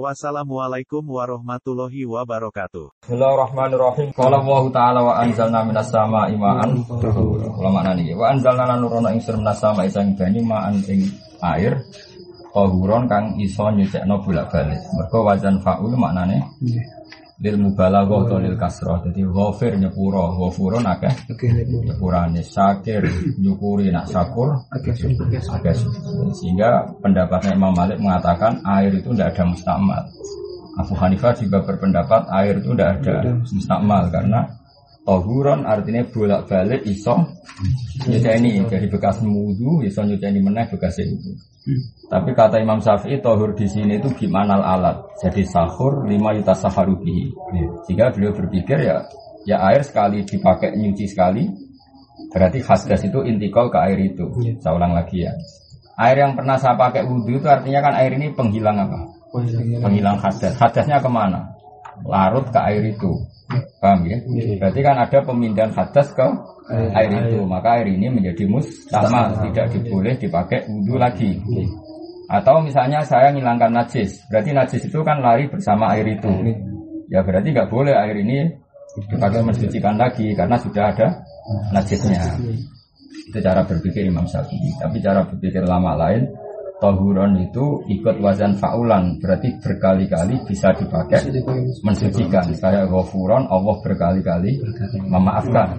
Wassalamualaikum warahmatullahi wabarakatuh. Bismillahirrahmanirrahim. Qala Allah taala wa anzalna minas sama'i ma'an. Kula maknane iki. Wa anzalna lan nurono ing sir minas sama'i sang banyu ma'an ing air. Tahuron kang iso nyucekno bolak-balik. Mergo wajan faul maknane lil mubalaghah atau lil kasrah. Dadi ghafir nyepuro, ghafurun akeh. Nyepurane syakir nyukuri nak syakur. Akeh sehingga pendapatnya Imam Malik mengatakan air itu tidak ada mustakmal. Abu Hanifah juga berpendapat air itu tidak ada mustakmal. karena tohuron artinya bolak balik iso nyuceni. jadi bekas mudu iso nyuceni meneh bekas itu. Tapi kata Imam Syafi'i tohur di sini itu gimana alat. Jadi sahur lima yuta saharubihi. Jika beliau berpikir ya ya air sekali dipakai nyuci sekali berarti khasdas itu intikal ke air itu. Saya ulang lagi ya. Air yang pernah saya pakai wudhu itu artinya kan air ini penghilang apa? Penghilang hadas. Hadasnya ke mana? Larut ke air itu. Paham ya? Berarti kan ada pemindahan hadas ke air itu. Maka air ini menjadi mustahmal, tidak diboleh dipakai wudhu lagi. Atau misalnya saya ngilangkan najis, berarti najis itu kan lari bersama air itu. Ya berarti nggak boleh air ini dipakai mensucikan lagi karena sudah ada najisnya. Itu cara berpikir Imam Syafi'i. Tapi cara berpikir lama lain, tohuron itu ikut wazan faulan, berarti berkali-kali bisa dipakai mensucikan. Kayak ghafuron, Allah berkali-kali memaafkan.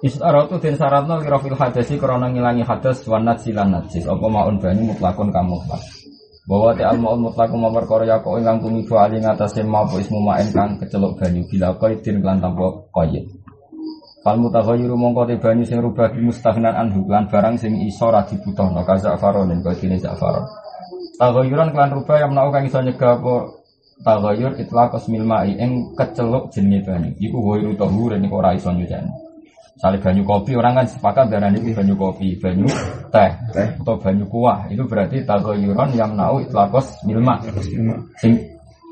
Istaratu den syaratna kira fil hadasi krana ngilangi hadas wa najsilan najis apa maun banyu mutlakun kamu. Bahwa te al maun mutlakun mamar korya kok ingkang tumifu ali ngatasé mau ismu maen kang keceluk banyu bila qaidin lan tanpa. Fal mutaghayyiru mongko te banyu sing rubah bi mustaghnan anhu lan barang sing iso ra dibutuhno kaza faronin kaya dene zafaron. Taghayyuran kelan rubah yang menawa kang iso nyegah apa taghayyur itlaq ismil ma'i ing keceluk jenenge banyu. Iku ghairu tahur niku ora iso nyucani. Misalnya banyu kopi, orang kan sepakat darah ini banyu kopi, banyu teh, atau banyu kuah. Itu berarti tagoyuron yang nau itlakos milma. Sing,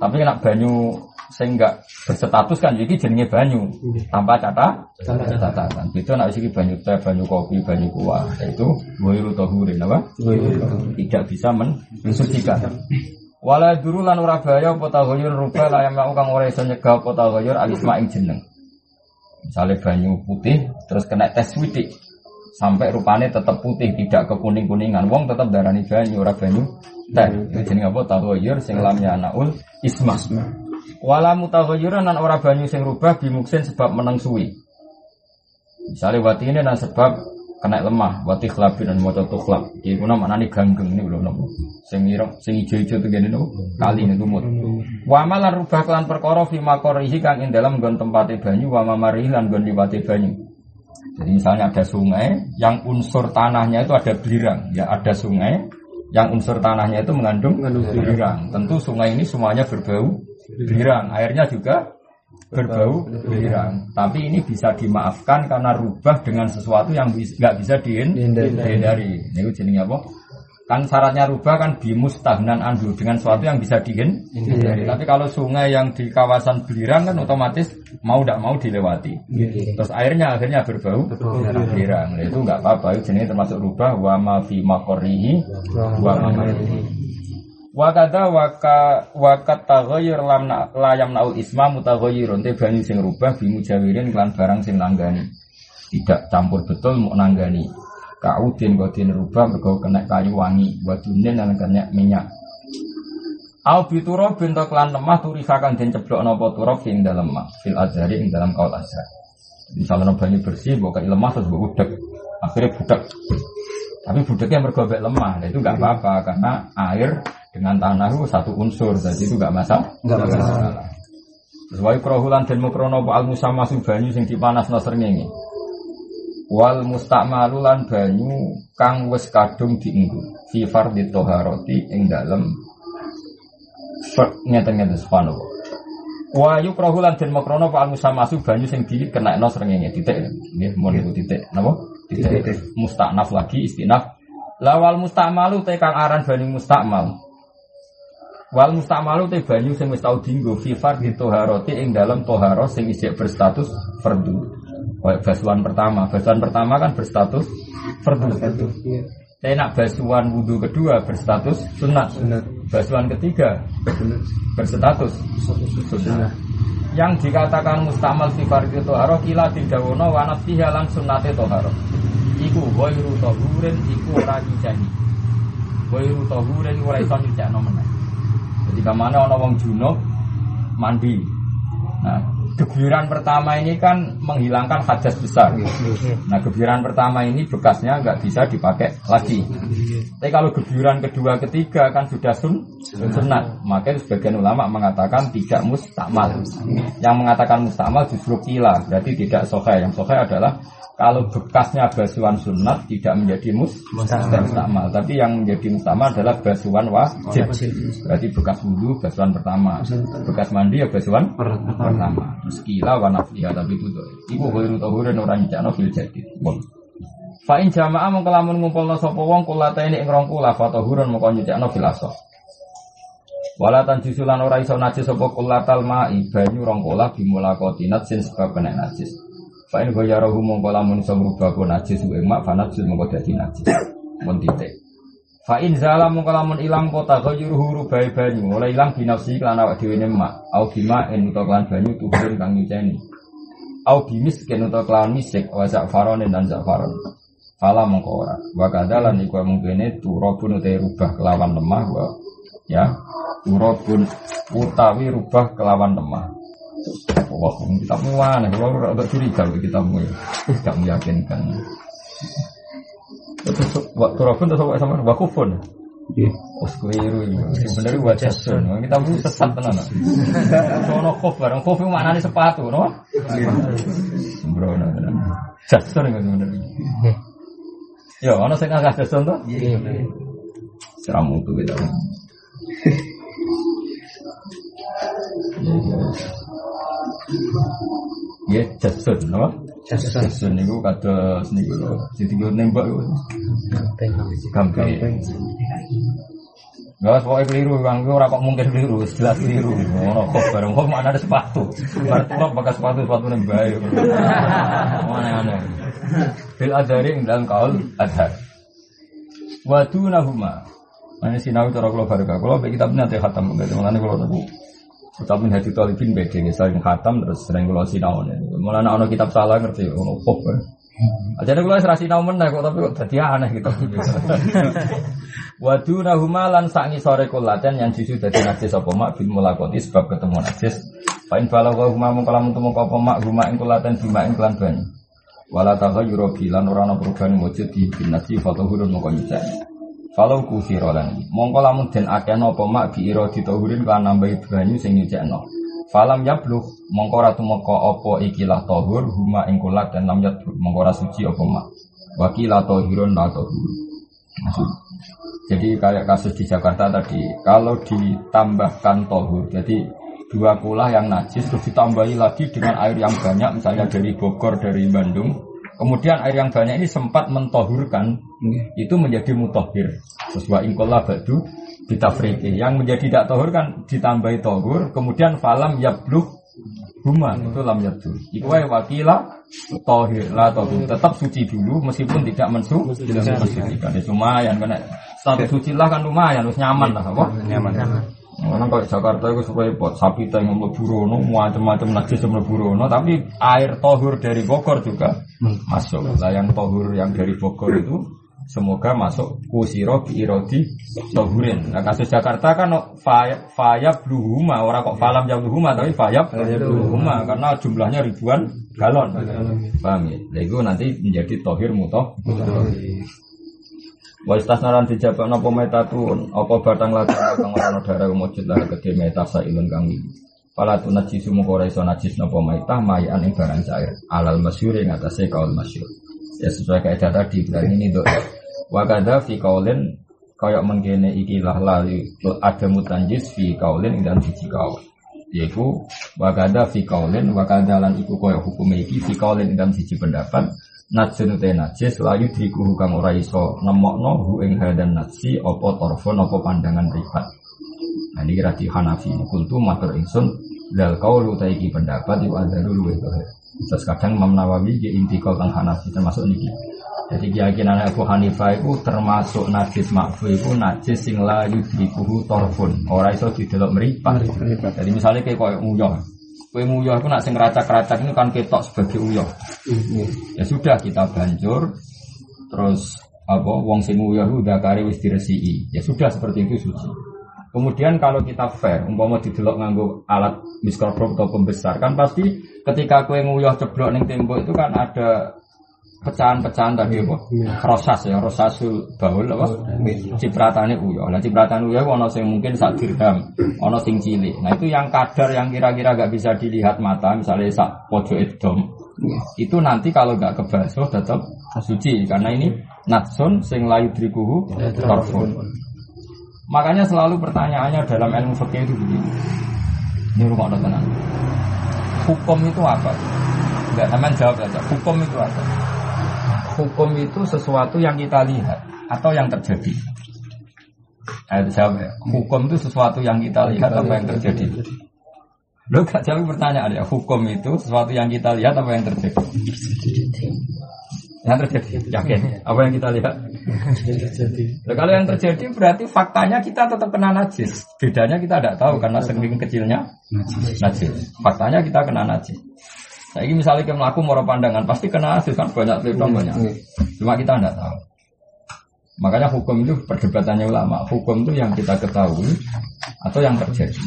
tapi nak banyu sing enggak berstatus kan jadi jenenge banyu tanpa catat catatan. Itu nak isi banyu teh, banyu kopi, banyu kuah. Itu boiru tohurin apa? Tidak bisa mensucikan. Wala duru lan ora bahaya apa tagoyur rupa layam kang ora iso nyegah apa tagoyur alisma ing jeneng. Misalnya banyu putih terus kena tes widik sampai rupanya tetap putih tidak ke kuning kuningan. Wong tetap darani banyu ora banyu teh. Itu jenenge apa tahoyur sing lamnya naul isma. Wala mutahoyuran nan ora banyu sing rubah bimuksin sebab menang suwi. Misalnya wati ini dan sebab kena lemah, wati khlabi dan moco tukhlab. Iku nama nani ganggeng ini belum nopo. Sing ireng, sing ijo-ijo tuh gini nopo. Kali ini lumut. Wa malan rubah kelan perkara fi makorihi kang ing dalam gon tempate banyu wa mamarihi lan gon liwate banyu. Jadi misalnya ada sungai yang unsur tanahnya itu ada belirang, ya ada sungai yang unsur tanahnya itu mengandung belirang. Tentu sungai ini semuanya berbau belirang, airnya juga berbau belirang. Tapi ini bisa dimaafkan karena rubah dengan sesuatu yang nggak bisa dihindari. Ini jenenge apa? Kan syaratnya rubah kan bimus stagnan andu dengan sesuatu yang bisa dihindari. Tapi kalau sungai yang di kawasan belirang kan otomatis mau tidak mau dilewati. Terus airnya akhirnya berbau belirang. Nah, itu nggak apa-apa. Itu jenis termasuk rubah wa ma fi makorihi wa ma Wakada waka wakat taghayyur lam na, layam naul isma mutaghayyirun te banyu sing rubah bimu jawirin klan barang sing nanggani. Tidak campur betul mau nanggani. Kaudin kodin rubah mergo kena kayu wangi, wadunin dan kena minyak. Au bituro bintu klan lemah turisakan den ceblok napa turab ing dalam lemah fil azhari ing dalam kaul azhar. Misalnya banyu bersih bukan lemah terus budek. Akhirnya budek. Tapi budeknya mergobek lemah, nah itu nggak apa-apa karena air dengan tanah itu satu unsur, jadi itu nggak masalah. Nggak masalah. Wae krohulan dan mukrono al musamma banyu sing dipanas nasrengenge. Wal mustakmalulan banyu kang wis kadung dienggo fi fardhi toharoti ing dalem ngeten-ngeten subhanallah. Wa yukrahu lan den makrono pak musamasu banyu sing dikenakno srengenge titik. Nggih, mun niku titik. Napa? Titik. Mustaknaf lagi istinaf. Lawal mustamalu te kang aran banyu mustakmal. Wal mustamalu te banyu sing wis tau dienggo fi fardhi toharoti ing dalam toharo sing isih berstatus fardu. Kayak basuhan pertama, basuhan pertama kan berstatus fardu. Saya nak basuhan wudhu kedua berstatus sunat. Basuhan ketiga berstatus sunnah. Yang dikatakan mustamal fi fardhi toharo kila didawono lan sunnate toharo. Iku ghairu tahurin iku ora nyucani. Ghairu tahurin ora iso meneh. Jadi ke mana ono wong junub mandi. Nah, gebiran pertama ini kan menghilangkan hadas besar. Nah, gebiran pertama ini bekasnya nggak bisa dipakai lagi. Tapi kalau gebiran kedua, ketiga kan sudah sun, sunat. Maka sebagian ulama mengatakan tidak mustakmal. Yang mengatakan mustakmal justru kila, berarti tidak sohe. Yang sohe adalah kalau bekasnya basuhan sunat tidak menjadi mus mustakmal, tapi yang menjadi mustakmal adalah basuhan wajib. Berarti bekas wudhu basuhan pertama, bekas mandi ya basuhan pertama. Meskila wa nafiha tapi itu ibu khairu tahurin orang nyakno fil jadi. Fa in jamaah mung kelamun ngumpulna sapa wong kulata ini ing rong kula fa tahurun mung nyakno fil asah. Walatan jusulan ora iso najis sapa kulatal ma'i banyu rong kula bimulakotinat sin sebab kena najis. Fa in ghayarahu mongko lamun iso ngrubah ku najis ing mak fa najis mongko dadi najis. Mun titik. Fa in zala mongko lamun ilang kota ghayyuruhu rubai banyu, oleh ilang binafsi lan awak dhewe mak, au bima en utawa kelan banyu tuhun kang nyuceni. Au bimis ken utawa kelan misik wa za'faron dan za'faron. Fala mongko ora. Wa kadalan iku mungkene turabun utawa rubah kelawan lemah wa ya turabun utawi rubah kelawan lemah. Wah, kita mana? Kalau agak curiga kita mau ya, tidak meyakinkan. Terus waktu rafun terus sama wakufun. Os keliru ini, sebenarnya wajah sun. Kita pun sesat tenan. Sono kof itu mana sepatu, no? Sembrono tenan. Jasun itu sebenarnya. Ya, mana saya nggak jasun tuh? Ceramu tuh kita. Ya, jasun, no? Jasun. Jasun itu kata seni gue, jadi gue nembak gue. Gampang. Gak pokoknya keliru, bang. Gue kok mungkin keliru, jelas keliru. Ngono kok bareng kok mana ada sepatu. Baru pakai sepatu sepatu yang baik. Mana aneh. Bil adari yang dalam kaul adhar. Wadu nahuma. Mana sinau cara kalau baru kalau kita punya teh khatam gitu. Mana kalau tahu. Tapi hati talibin beda nih, sering khatam terus sering kalau sinau nih. Mulai anak kitab salah ngerti, ono pop. Aja nih kalau serasi sinau mana kok tapi kok jadi aneh gitu. Wadu nahuma lan sangi sore kulaten yang justru dari najis apa mak bil mulakoti sebab ketemu najis. Pain bala wa huma mung kalamun temu apa mak huma ing kulaten bima ing kelan banyu. Wala taghayyuru bilan ora ana perubahan wujud di binasi fatahurun moko nyucani. Kalau kusiro lan mongko lamun den akeh napa mak bi ditahurin kan nambahi banyu sing nyucekno. Falam yablugh mongko ora tumeka apa ikilah tahur huma ing kulat dan lam yablugh mongko ora suci apa mak. Wakila tahirun la tahur. Jadi kayak kasus di Jakarta tadi, kalau ditambahkan tohur, jadi dua kulah yang najis terus ditambahi lagi dengan air yang banyak, misalnya dari Bogor, dari Bandung, kemudian air yang banyak ini sempat mentohurkan, itu menjadi mutohir. Sesuai ingkola badu ditafriki. Yang menjadi tidak tohur kan ditambahi tohur, kemudian falam yabluk huma itu lam yabdu. Iku wae wakila tohir lah tohur tetap suci dulu meskipun tidak mensu mensucikan. Ya lumayan kan status suci lah kan lumayan harus nyaman lah apa? Nyaman. Orang kalau Jakarta itu supaya buat sapi teng mlebu rono macam-macam najis mlebu rono tapi air tohur dari Bogor juga masuk. Lah yang tohur yang dari Bogor itu semoga masuk kusiro irodi tohurin. Nah kasus Jakarta kan no, fayab fayab bluhuma orang kok falam jam bluhuma tapi fayab bluhuma karena jumlahnya ribuan galon. Paham ya? Nah, itu nanti menjadi tohir mutoh. Wa istasnaran dijabak napa metatun apa batang lagi kang ora ana darah mujud lah kedhe meta sailun kang. Pala tu najis mung ora iso najis napa metah mayan ing barang cair. Alal masyhur ing atase kaul masyhur. Ya sesuai kaidah tadi berarti ini dok. Wa kadza fi kaulin kayak mengkene iki lah la ada mutanjis fi kaulin ing dalam siji kaul. Yaitu wakada fi kaulin wakada lan iku koyo hukum iki fi kaulin dalam siji pendapat najsun te najis layu driku kang ora iso nemokno hu ing hadan najsi apa torfon apa pandangan ribat. Nah ini kira di Hanafi kultu matur ingsun dal kaulu ta iki pendapat iku adalu luwih Terus kadang Imam Nawawi di intikal tentang Hanafi termasuk niki. Jadi keyakinan Abu Hanifah itu termasuk najis makfu itu najis sing la yudrikuhu torfun. Orang itu didelok meripat. Jadi misalnya kayak koyo uyah. Kue uyah itu nak sing racak-racak ini kan ketok sebagai uyah. Ya sudah kita banjur terus apa wong sing itu udah kari wis diresiki. Ya sudah seperti itu suci. Kemudian kalau kita fair, umpama didelok nganggo alat mikroskop atau pembesar kan pasti ketika kue nguyah ceblok ning tembok itu kan ada pecahan-pecahan tadi apa? Rosas ya, rosasul baul apa? Cipratane uyah. Lah cipratan uyah ono sing mungkin sak dirham, ono sing cilik. Nah itu yang kadar yang kira-kira gak bisa dilihat mata, misalnya sak pojok edom. Itu nanti kalau gak kebasuh tetap suci karena ini natsun sing layu drikuhu torfun. Makanya selalu pertanyaannya dalam ilmu fikih itu begini. Ini rumah tenang. Hukum itu apa? Enggak, teman jawab saja. Hukum itu apa? Hukum itu sesuatu yang kita lihat atau yang terjadi. Jawab ya. Hukum itu sesuatu yang kita lihat atau yang terjadi. Lo gak jawab pertanyaan ya. Hukum itu sesuatu yang kita lihat apa yang terjadi? Yang terjadi, yakin. Apa yang kita lihat? Yang terjadi. Nah, kalau yang terjadi berarti faktanya kita tetap kena najis. Bedanya kita tidak tahu karena sering kecilnya najis. Faktanya kita kena najis. Nah, ini misalnya kita melakukan moro pandangan pasti kena najis kan banyak telur banyak. Cuma kita tidak tahu. Makanya hukum itu perdebatannya ulama. Hukum itu yang kita ketahui atau yang terjadi.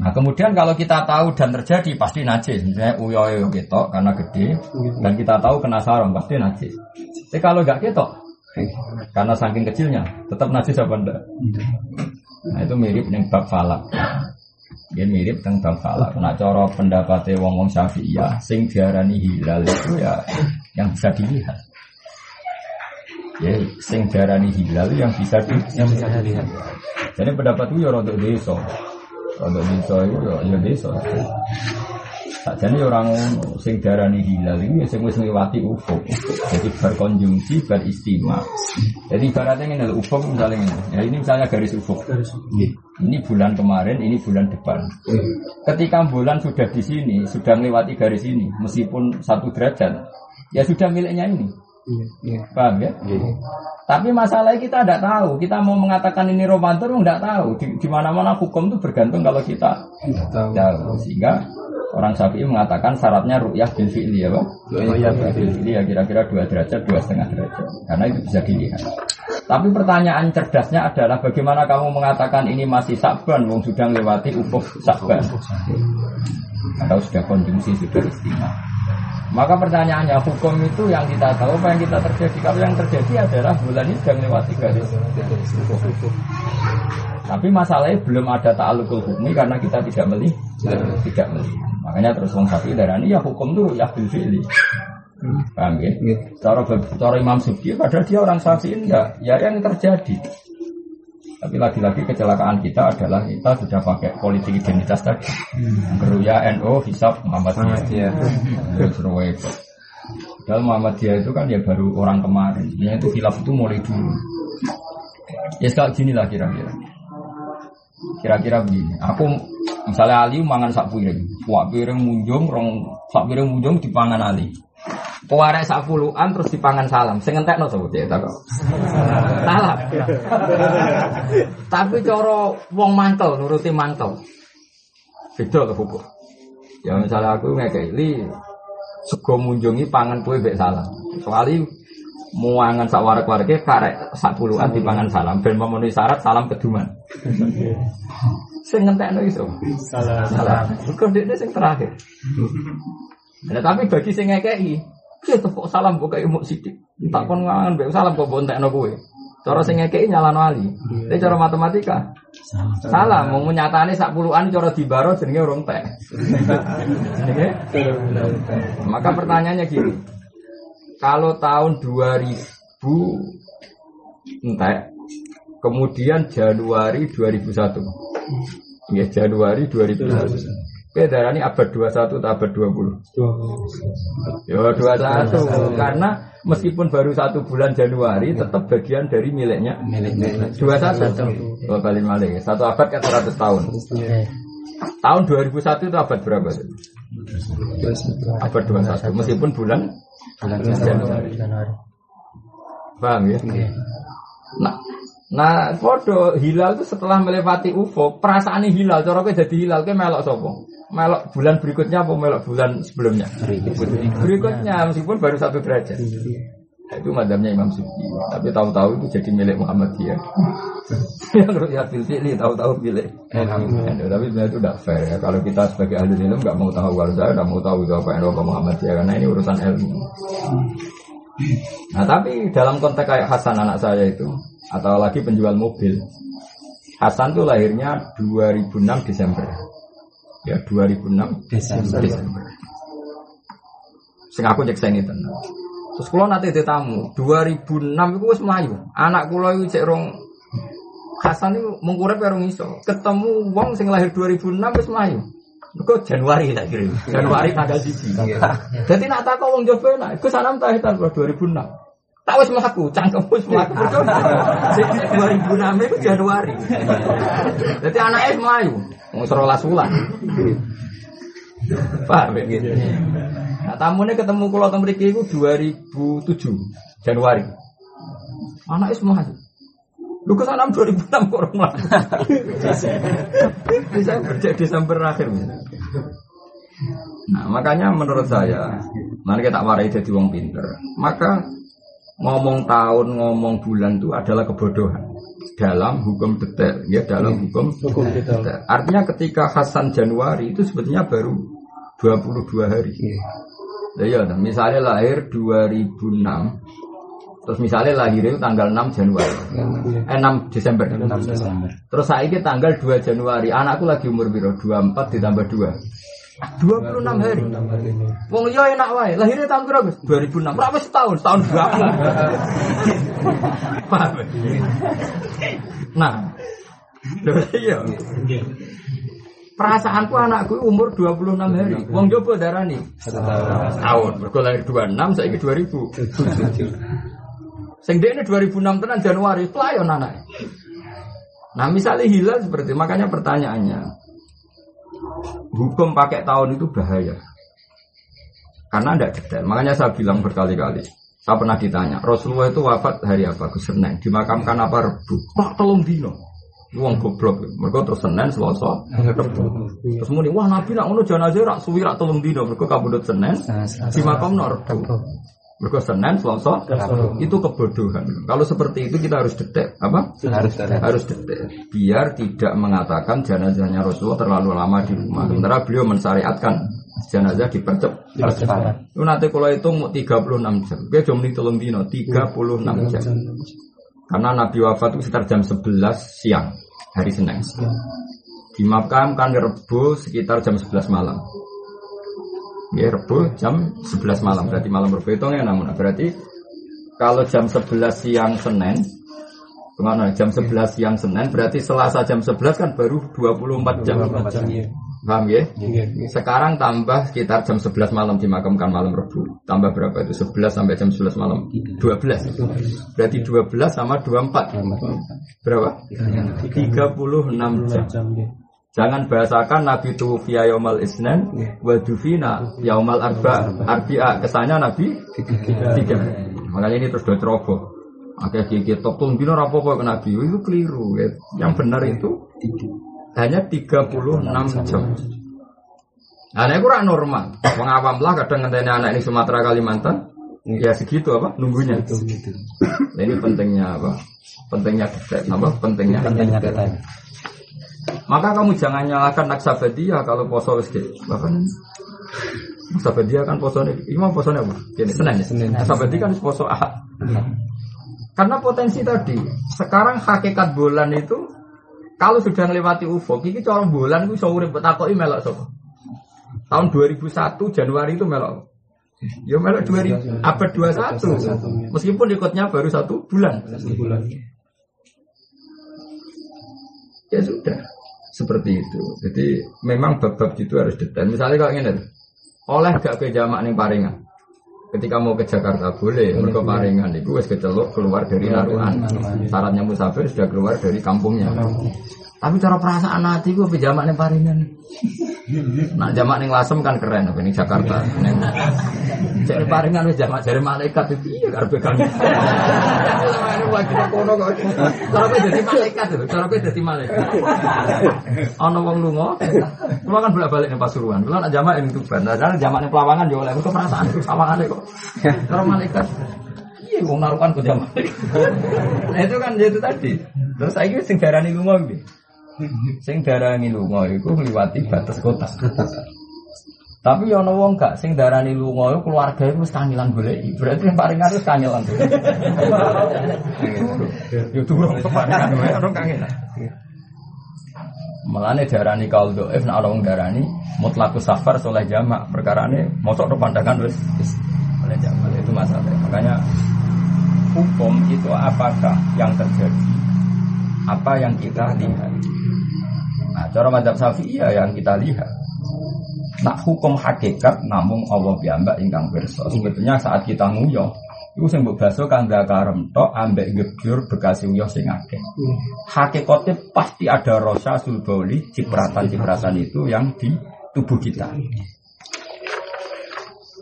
Nah kemudian kalau kita tahu dan terjadi pasti najis. Misalnya uyoyo ketok karena gede dan kita tahu kena sarung pasti najis. Tapi kalau nggak ketok karena saking kecilnya tetap najis apa enggak? Nah itu mirip dengan bab falak. Dia mirip dengan bab falak. Nah cara pendapatnya wong wong syafi'iyah sing diarani hilal itu ya yang bisa dilihat. Ya, sing diarani hilal yang bisa di, yang bisa dilihat. Jadi pendapat itu ya rodok desa. Untuk desa itu ya, ya desa. Sajane orang sing darani hilal ini sing wis ngliwati ufuk. Jadi berkonjungsi, beristima. Jadi ibaratnya ini adalah ufuk misalnya ini. Ya ini misalnya garis ufuk. Ini bulan kemarin, ini bulan depan. Ketika bulan sudah di sini, sudah melewati garis ini, meskipun satu derajat, ya sudah miliknya ini. Paham ya? Tapi masalahnya kita tidak tahu. Kita mau mengatakan ini romantis, tidak tahu. Di, di mana-mana hukum itu bergantung kalau kita tahu. tahu. Sehingga orang Syafi'i mengatakan syaratnya ru'yah bil fi'li ya, Pak? Ru'yah bil fi'li ya kira-kira dua derajat, dua setengah derajat. Karena itu bisa dilihat. Tapi pertanyaan cerdasnya adalah bagaimana kamu mengatakan ini masih sakban, wong sudah melewati ufuk sakban. Atau sudah konsumsi, sudah istimewa. Maka pertanyaannya hukum itu yang kita tahu apa yang kita terjadi. Kalau yang terjadi adalah bulan ini sudah melewati garis. Tapi masalahnya belum ada ta'alukul hukmi karena kita tidak melihat, tidak melihat. Makanya terus wong sapi darani ya hukum itu ya bil fi'li. Paham ya? Cara, cara Imam Subki padahal dia orang sapi enggak, ya yang terjadi. Tapi lagi-lagi kecelakaan kita adalah kita sudah pakai politik identitas tadi. Keruya NO, hisap Muhammadiyah. Padahal Muhammadiyah itu kan ya baru orang kemarin. Ya itu hilaf itu mulai dulu. Ya sekali gini lah kira-kira. Kira-kira begini. Aku misalnya Ali mangan sak piring. Wah piring munjung, rong sak piring munjung dipangan Ali. Pewarek sak puluhan terus dipangan salam. Sing entekno sapa cek tak. Salam. Tapi cara wong mantel nuruti mantel. Beda ke hukum. Ya misalnya aku ngekei li sego munjungi pangan kue mbek salam. Soalnya muangan sak warak-warake karek sak puluhan dipangan salam ben memenuhi syarat salam keduman. Sing ngentekno iso. Salam. Salam. Kok dekne sing terakhir. Nah, tapi bagi sing ngekei, ya kok salam kok kayak mau sidik. Tak kon ngangan mbek salam kok bontekno kowe. Cara sing ngekei nyalano ali. Tapi cara matematika salah mau nyatane sak puluhan cara dibaro jenenge urung tek. Maka pertanyaannya gini. Kalau tahun 2000 entek kemudian Januari 2001 Ya Januari 2001. Beda ini abad 21 atau abad 20? Ya 21 karena meskipun baru satu bulan Januari tetap bagian dari miliknya. Milik-milik. 21 Oh balik balik Satu abad kan 100 tahun. Tahun 2001 itu abad berapa? Abad 21 Meskipun bulan Bulan Januari. Januari. Paham ya? Nah, nah podo hilal itu setelah melewati UFO, perasaan hilal, cara kowe jadi hilal kowe melok sapa? Melok bulan berikutnya apa melok bulan sebelumnya? Berikutnya meskipun baru satu derajat. Itu madamnya Imam Sufi. Tapi tahu-tahu itu jadi milik Muhammadiyah. Yang rukyat bil fi'li tahu-tahu milik. Tapi sebenarnya itu tidak fair ya. Kalau kita sebagai ahli ilmu nggak mau tahu kalau saya nggak mau tahu itu apa yang Bapak Muhammadiyah karena ini urusan ilmu. Nah tapi dalam konteks kayak Hasan anak saya itu atau lagi penjual mobil, Hasan tuh lahirnya 2006 Desember. Ya 2006 Desember. Desember. Sing aku cek saya ini tenang. Terus kalau nanti ada tamu 2006 itu wis melayu. Anak kula itu cek rong Hasan itu mengkurep rong iso. Ketemu wong sing lahir 2006 wis melayu. Kok Januari tak kirim. Januari tanggal siji. Jadi nak tak wong Jawa nak, iku sanam tak hitam 2006. Tak wis mlaku, cangkem wis mlaku. Mergo sing 2006 itu Januari. Jadi anaknya melayu. Wong 11 wulan. Paham ya? Nah, tamunya ketemu kula teng mriki iku 2007 Januari. Anaknya semua maju. Lu ke sana 2006 kok orang melaku. Desember, Desember akhir. Nah, makanya menurut saya, mari kita warai jadi wong pinter. Maka ngomong tahun, ngomong bulan itu adalah kebodohan dalam hukum detail, ya dalam hukum, Hukum detail. detail. Artinya ketika Hasan Januari itu sebetulnya baru 22 hari. Ya, ya, misalnya lahir 2006, terus misalnya lahir itu tanggal 6 Januari, eh, 6 Desember. 6 Desember. Terus saya ini tanggal 2 Januari, anakku lagi umur biro 24 ditambah 2. 26 hari. Wong yo enak wae. Lahirnya tahun berapa? Gus? 2006. Berapa setahun? Setahun berapa? Paham? Nah. Lho, Iya. Perasaanku anakku umur 26 hari. Wong jopo darani setahun. Mergo lahir 26 saiki 2000. Sing ini 2006 tenan Januari, pelayon anak. Nah misalnya hilal seperti makanya pertanyaannya hukum pakai tahun itu bahaya karena tidak detail. Makanya saya bilang berkali-kali. Saya pernah ditanya, Rasulullah itu wafat hari apa? Senin. Dimakamkan apa? Rebu. Kok telung dino? Uang goblok. Mereka terus Senin, Selasa, Rebu. Terus muni, wah Nabi nak ngono jenazah rak suwi rak telung dino. Mereka kabudut Senin, dimakam Rebu. Mereka Senin, Selasa, itu kebodohan. Kalau seperti itu kita harus detek. Apa? Harus harus detail biar tidak mengatakan jenazahnya Rasulullah terlalu lama di rumah. Sementara beliau mensyariatkan jenazah dipercepat. Dipercepat. Nanti kalau itu mau 36 jam. Dia cuma nih telung dino 36 jam. Karena Nabi wafat itu sekitar jam 11 siang hari Senin. Dimakamkan Rebo sekitar jam 11 malam. Ya Rebo jam 11 malam berarti malam Rebo itu ya namun berarti kalau jam 11 siang Senin Pengen jam 11 siang Senin berarti Selasa jam 11 kan baru 24 jam. Paham ya? Sekarang tambah sekitar jam 11 malam dimakamkan malam Rebu. Tambah berapa itu? 11 sampai jam 11 malam. 12. Berarti 12 sama 24. Berapa? 36 jam. Jangan bahasakan Nabi Tufiya Yaumal Isnen wa Dufina Yaumal Arba Arbi'a Kesannya Nabi tiga. Makanya ini terus udah ceroboh. Oke, gigi top tuh bino rapopo ke Nabi itu keliru. Ya. Yang benar itu hanya 36 jam. Nah, ini kurang normal. Wong awam lah kadang ngenteni anak ini Sumatera Kalimantan. Ya segitu apa nunggunya. Nah, ini pentingnya apa? Pentingnya detail, apa? Pentingnya. Pentingnya detail. Maka kamu jangan nyalakan Naksabedia kalau poso wis namanya? Naksabedia kan poso ini, ini mau poso apa? Gini, Senin ya? Senin. Naksabedia kan poso ahad. Karena potensi tadi, sekarang hakikat bulan itu kalau sudah melewati UFO, ini corong bulan itu bisa urip betakoki melok sapa? Tahun 2001 Januari itu melok. Ya melok 2000 abad 21. Meskipun ikutnya baru satu bulan. Ya sudah. seperti itu. Jadi memang bab-bab itu harus detail. Misalnya kalau ingin oleh gak ke jamak nih paringan. Ketika mau ke Jakarta boleh, mereka paringan itu wes kecelok keluar dari Naruan. Syaratnya musafir sudah keluar dari kampungnya. Tapi cara perasaan hati gue jamak nih paringan. Nah jamak nih lasem kan keren, ini Jakarta. Jadi paringan wes jamak dari malaikat itu iya karena pegang. Cara gue jadi malaikat tuh, cara gue jadi malaikat. Ono wong lunga, kulo kan bolak-balik ning Pasuruan. Kulo nak jamak ning Tuban. Nah, karena jamak ning Pelawangan yo oleh mergo perasaan sawangane kok. Cara malaikat. Iya, wong narukan ke jamak. Nah itu kan itu tadi. Terus saya sing darani lunga iki. Sing darani lunga iku ngliwati batas kota. Tapi ya ana wong gak sing darani lunga iku keluarga iku wis kangelan goleki. Berarti yang paringan wis kangelan. Yo durung paringan wae orang kangelan. Melane darani kaul doif nek ana wong darani mutlaku safar soleh jamak perkarane mosok ro pandangan wis oleh jamak itu masalah. Makanya hukum itu apakah yang terjadi apa yang kita lihat. Nah, cara madzhab Syafi'i ya yang kita lihat. Nah, hukum hakikat namun Allah piyambak ingkang pirsa. Sebetulnya saat kita nguyoh Iku sing mbok baso kan karem tok ambek gebjur bekas uyah sing akeh. Hakikatnya pasti ada rosa sulboli cipratan-cipratan itu yang di tubuh kita.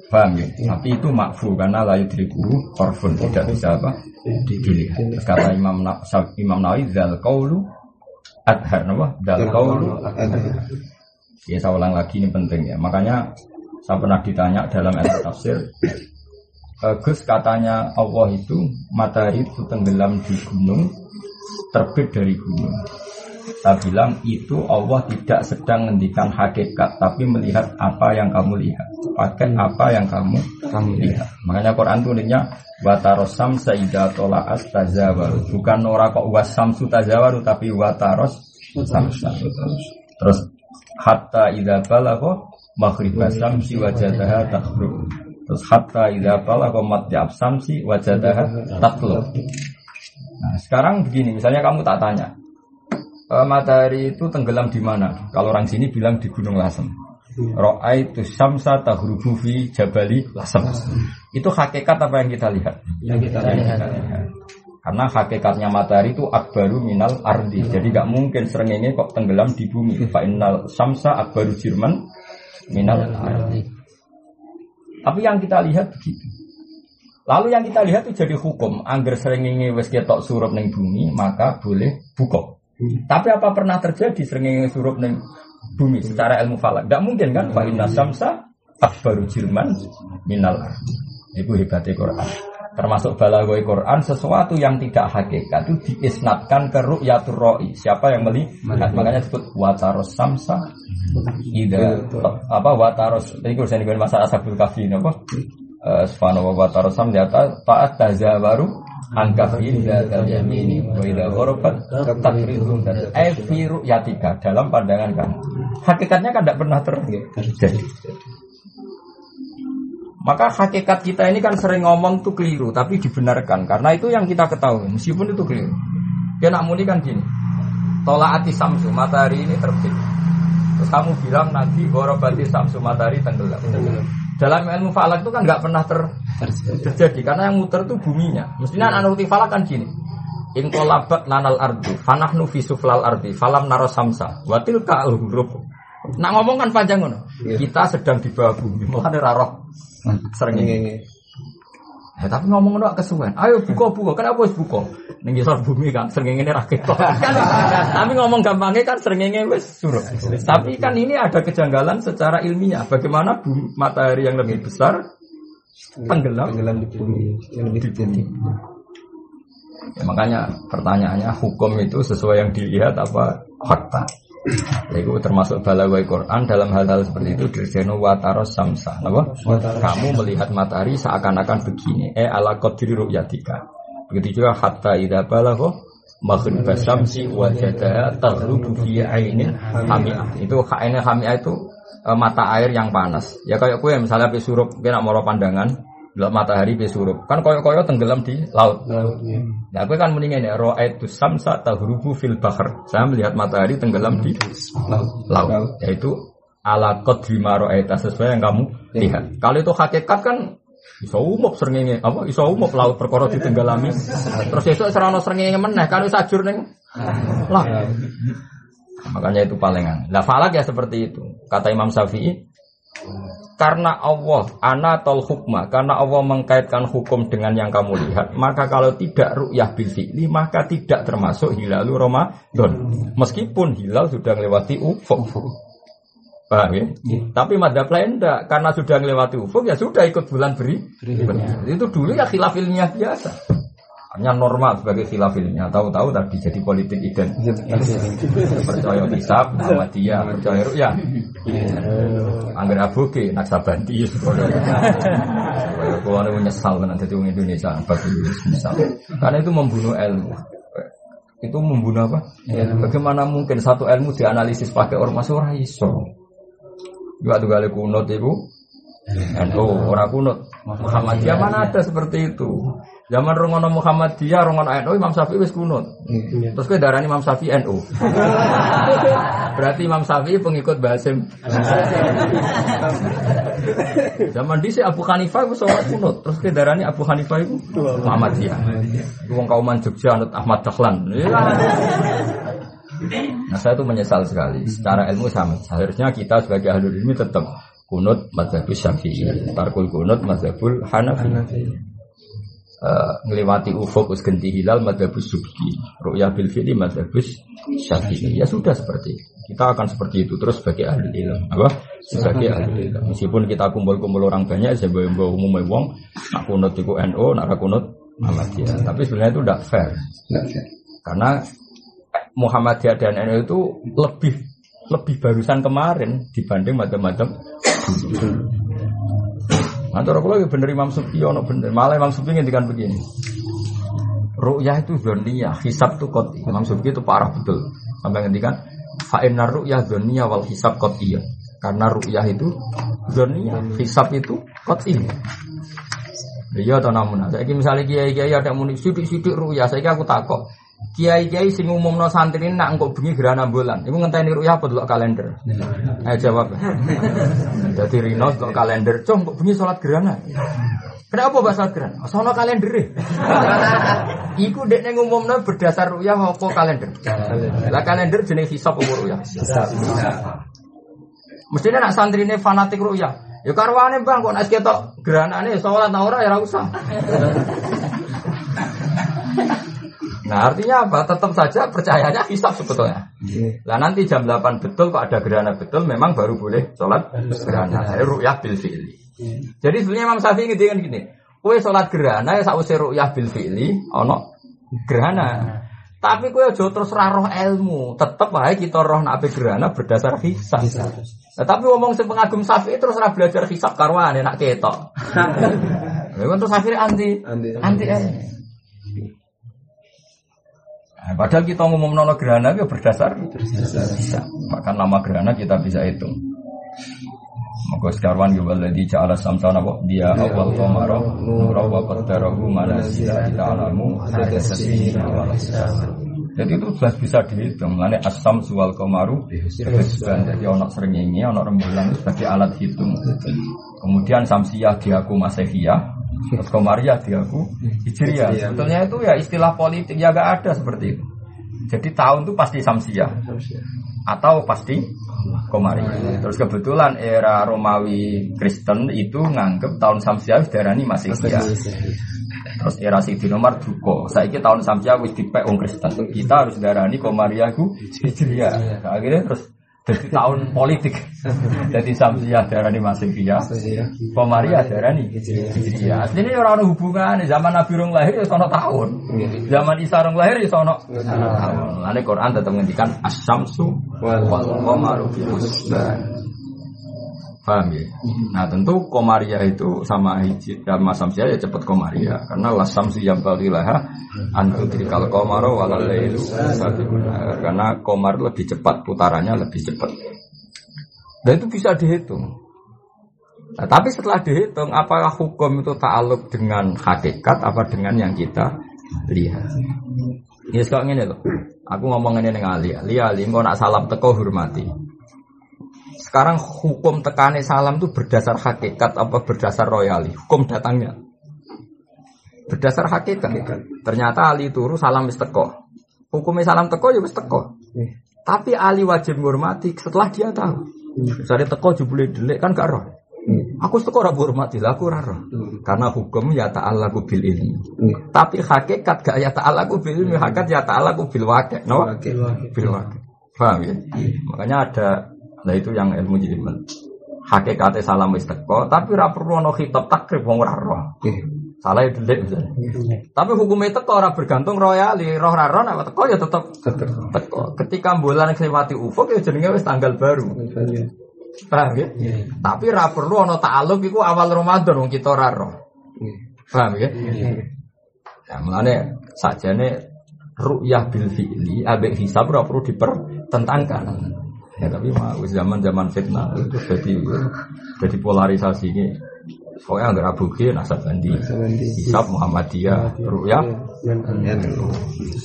Paham ya? Tapi itu makfu karena layu diriku korfun tidak bisa apa dilihat. Terus kata Imam Imam Nawawi zal kaulu adhar napa? Zal kaulu Ya saya ulang lagi ini penting ya. Makanya saya pernah ditanya dalam ilmu tafsir Gus katanya Allah itu matahari itu tenggelam di gunung terbit dari gunung. Saya bilang itu Allah tidak sedang menghentikan hakikat tapi melihat apa yang kamu lihat. Pakai apa yang kamu kamu lihat. Makanya Quran tulisnya wataros samsa ida tola'at tazawaru. Bukan ora kok wasamsu tazawaru tapi wataros samsa. Terus hatta ida balagho maghribas samsi wajadaha takhrub. Terus hatta idza balagha matjab samsi wajadaha tatlu. Nah, sekarang begini, misalnya kamu tak tanya, e, matahari itu tenggelam di mana? Kalau orang sini bilang di Gunung Lasem. Ra'aitu syamsa tahrubu fi jabali Lasem. Itu hakikat apa yang kita lihat? Yang kita lihat. Karena hakikatnya matahari itu akbaru minal ardi. Jadi gak mungkin serengenge kok tenggelam di bumi. Fa innal syamsa akbaru jirman minal ardi. Tapi yang kita lihat begitu. Lalu yang kita lihat itu jadi hukum. Angger serengenge wis ketok surup ning bumi, maka boleh buka. Tapi apa pernah terjadi serengenge surup ning bumi secara ilmu falak? Tidak mungkin kan? Fa inna samsa akbaru jirman minal ardi. Itu hebatnya Quran. Termasuk balagoi Quran sesuatu yang tidak hakikat itu diisnatkan ke ru'yatur ro'i. Siapa yang melihat? Makanya. Disebut wataros samsa. Ida apa wataros ini kalau saya masalah sabul kafi ini apa? Eh, subhanahu wa ta'ala sam di atas ta'at tazawaru angka ida wa ida ghorobat takridun dan fi ru'yatika dalam pandangan kamu. Hakikatnya kan tidak pernah terjadi maka hakikat kita ini kan sering ngomong tuh keliru tapi dibenarkan karena itu yang kita ketahui meskipun itu keliru dia nak muni kan gini tolaati samsu matahari ini terbit Terus kamu bilang nanti gorobati samsu matahari tenggelam. Dalam ilmu falak itu kan nggak pernah ter, terjadi karena yang muter itu buminya. Mestinya anak nuti falak kan gini. In kolabat lanal ardi, fanahnu fi suflal ardi, falam naro samsa, watil ka huruf. Nah ngomong kan panjang ngono. Kita sedang di bawah bumi, makanya raroh sering ini. Ya, tapi ngomong ngono kesuwen. Ayo buka buka, kenapa harus buka? Ning ngisor bumi kan srengenge ra ketok. Kan, tapi ngomong gampangnya kan srengenge wis suruh. Tapi kan ini ada kejanggalan secara ilmiah. Bagaimana bumi, matahari yang lebih besar tenggelam Tenggelam di bumi. Yang lebih di bumi. Ya, makanya pertanyaannya hukum itu sesuai yang dilihat apa fakta? Itu termasuk balawai Quran dalam hal-hal seperti itu dirjeno wataros samsa. Kamu melihat matahari seakan-akan begini. Eh ala qadri ru'yatika. Begitu juga hatta idza balagha maghrib samsi wajadaha taghrubu fi ainin hami'ah. Itu ainin hami'ah itu eh, mata air yang panas. Ya kayak kue misalnya habis surup kena moro pandangan Delok matahari pe surup. Kan koyo-koyo tenggelam di laut. Laut. ya. Nah, aku kan mendingan ya ra'aitu samsa tahrubu fil bahr. Saya melihat matahari tenggelam di Laut. laut. Yaitu ala qadri ma ra'aita sesuai yang kamu lihat. Kalau itu hakikat kan iso umup srengenge apa iso umup laut perkara ditenggelami. Terus esuk serana srengenge meneh kalau sajur ning laut. Makanya itu palingan. Lah falak ya seperti itu. Kata Imam Syafi'i, karena Allah ana tol hukma, karena Allah mengkaitkan hukum dengan yang kamu lihat, maka kalau tidak ru'yah bil fi'li, maka tidak termasuk hilalu Ramadan. Meskipun hilal sudah melewati ufuk. Paham ya? Tapi madhab lain enggak, karena sudah melewati ufuk ya sudah ikut bulan beri. Itu dulu ya khilaf ilmiah biasa. Hanya normal sebagai khilaf ilmiah. Tahu-tahu tadi jadi politik identitas. percaya hisab, Muhammadiyah, percaya ru'yah. Angger aboge naksabanti Kaya kula niku nyesal tenan dadi wong Indonesia bagi misal. Karena itu membunuh ilmu. Itu membunuh apa? Bagaimana mungkin satu ilmu dianalisis pakai ormas ora iso. Juga tuh kali kunut itu NU ora kunut. Muhammadiyah mana ada seperti itu. Zaman rongono Muhammadiyah, rongono NU Imam Syafi'i wis kunut. Terus kowe darani Imam Syafi'i NU. Berarti Imam Syafi'i pengikut Basim. Zaman dhisik Abu Hanifah wis sholat kunut. Terus kowe darani Abu Hanifah itu Muhammadiyah. Wong kauman Jogja anut Ahmad Dahlan. Nah saya itu menyesal sekali. Secara ilmu sama. Seharusnya kita sebagai ahli ilmi tetap kunut mazhabul syafi'i. Tarkul kunut mazhabul hanafi. Eh, ngelewati ufuk us genti hilal madhabus subki ru'yah bil fi'li madhabus syafi'i. Ya sudah seperti itu. Kita akan seperti itu terus sebagai ahli ilmu. Apa? Sebagai ahli ilmu. meskipun kita kumpul-kumpul orang banyak bawa umum wong nak kunut itu NU nak ra kunut Muhammadiyah. Tapi sebenarnya itu tidak fair. Karena Muhammadiyah dan NU itu lebih lebih barusan kemarin dibanding macam-macam Antara kalau bener Imam Sufi, ono bener. Malah Imam Sufi ngendikan begini. Ru'yah itu zoniyah, hisab itu koti. Imam Sufi itu parah betul. Sampai ngendikan, fa'inna ru'yah zoniyah wal hisab kotiyah. Karena ru'yah itu zoniyah, hisab itu koti. Iya atau namun, saya misalnya kiai kiai ada muni sidik sidik ru'yah, saya aku takut. Kiai kiai sing umumno santri nak engkau bengi gerhana bulan, ibu ngenteni ru'yah apa dulu kalender? Ayo jawab. Jadi Rino untuk kalender, cung kok bengi sholat gerhana. Kenapa bahasa gerhana? Sono kalender e. Iku dek neng umumno berdasar ru'yah apa kalender? Lah kalender jenis hisab apa ru'yah? Mestinya nak santri ini fanatik ru'yah. Ya karwane bang kok nak ketok gerhana ini sholat ta ora ya ora usah. Nah artinya apa? Tetap saja percayanya hisab sebetulnya. Lah nanti jam 8 betul kok ada gerhana betul memang baru boleh sholat gerhana. Jadi ru'yah bil fi'li. Jadi sebenarnya Imam Syafi'i ngendikan gini, kue sholat gerhana ya sausé ru'yah bil fi'li ono gerhana. Tapi kue aja terus ra roh ilmu, tetep wae kita roh nak ape gerhana berdasar hisab. Nah, tapi ngomong sing pengagum Syafi'i terus ra belajar hisab karwane nak ketok. Kan terus akhirnya anti Anti. anti ilmu. Nah, padahal kita ngomong nono gerhana itu berdasar bisa. Maka nama gerhana kita bisa hitung. Maka sekarwan ya waladhi ja'ala samsa napa dia awal qamara nura wa qaddarahu manazila kita alamu ada hisab. Jadi itu jelas bisa dihitung. Mulane asam suwal komaru hisban. Jadi ono srengenge, ono rembulan sebagai alat hitung. Kemudian samsiah diaku masehiyah, terus komaria diaku hijriyah. Sebetulnya itu ya istilah politik ya gak ada seperti itu. Jadi tahun itu pasti samsiah atau pasti komaria. Terus kebetulan era Romawi Kristen itu nganggep tahun samsiah darani masehiyah. Terus era Sayyidina Umar duka. Saiki tahun Samsiah wis dipek wong Kristen. Kita harus darani Komariah ku Hijriah. Akhirnya terus jadi tahun politik. jadi Samsiah darani Masihiyah. Komariah darani Hijriah. Aslinya ora ono hubungan zaman Nabi rong lahir ya sono tahun. Zaman Isa rong lahir ya sono tahun. Lane Quran tetap ngendikan as-samsu wal husban. Paham ya? Nah tentu komaria itu sama hiji sama samsia ya cepat komaria karena las samsi yang balilaha antu trikal komaro walal lailu sabiqun nahar. karena komar lebih cepat putarannya lebih cepat. Dan itu bisa dihitung. Nah, tapi setelah dihitung, apakah hukum itu ta'aluk dengan hakikat apa dengan yang kita lihat? Ini sekarang ini loh. Aku ngomong ini dengan Ali. Ali, Ali, engkau nak salam teko hormati. Sekarang hukum tekane salam itu berdasar hakikat apa berdasar royali? Hukum datangnya. Berdasar hakikat. Ternyata Ali turu salam wis teko. Hukumnya salam teko ya wis teko. Tapi Ali wajib menghormati setelah dia tahu. Misalnya teko jebule delik kan gak roh. Aku teko ora hormati lah aku ora roh. Karena hukum ya ta'alaku bil ilmi. Tapi hakikat gak ya ta'alaku bil ilmi, hakikat ya ta'alaku bil waqi'. No? Bil waqi'. Paham ya? Makanya ada nah itu yang ilmu jiliman. Hakikatnya salam wis teko, tapi ora perlu ono khitab takrib wong ora roh. Salah ya delik misalnya. Tapi hukumnya teko ora bergantung royali, roh ora roh nek teko ya tetep teko. Ketika bulan kelewati ufuk ya jenenge wis tanggal baru. Paham ya? Tapi ra perlu ana ta'alluq iku awal Ramadan wong kita ora roh. Paham ya? Ya mulane sakjane ru'yah bil fi'li ambek hisab ora perlu dipertentangkan. Ya tapi mah zaman-zaman fitnah itu jadi jadi polarisasi ini. Pokoknya nggak bukti nasab bandi, hisab Muhammadiyah, ru'yah,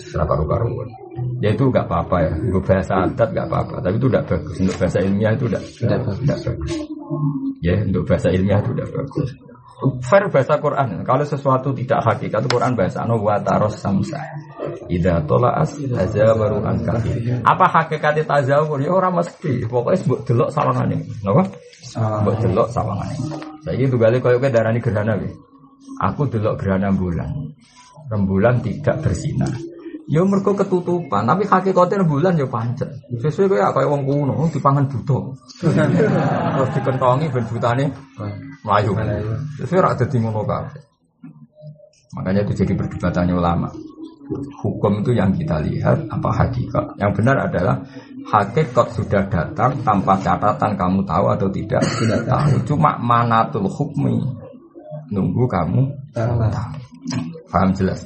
berapa karuan. Ya itu nggak apa-apa ya, untuk bahasa adat nggak apa-apa, tapi itu tidak bagus. Untuk bahasa ilmiah itu tidak tidak bagus. Ya untuk bahasa ilmiah itu tidak bagus. Fair bahasa Quran. Kalau sesuatu tidak hakikat, Quran bahasa anu wa taros samsa. Ida tolaas tazawaru an Apa hakikat tazawur? Ya orang mesti. Pokoknya sebut delok sawangane. Napa? Sebut delok sawangane. Saiki tugale koyo kowe darani gerhana iki. Aku delok gerhana bulan. Rembulan tidak bersinar. Ya mergo ketutupan, tapi hakikatnya rembulan ya pancet. Sesuai kaya kaya wong kuno dipangan buta. Terus dikentongi ben butane melayu. Sesuai rak dadi ngono kabeh. Makanya itu jadi perdebatannya ulama. Hukum itu yang kita lihat apa hakikat. Yang benar adalah hakikat sudah datang tanpa catatan kamu tahu atau tidak. Tidak tahu. Cuma manatul hukmi nunggu kamu tahu. Paham jelas?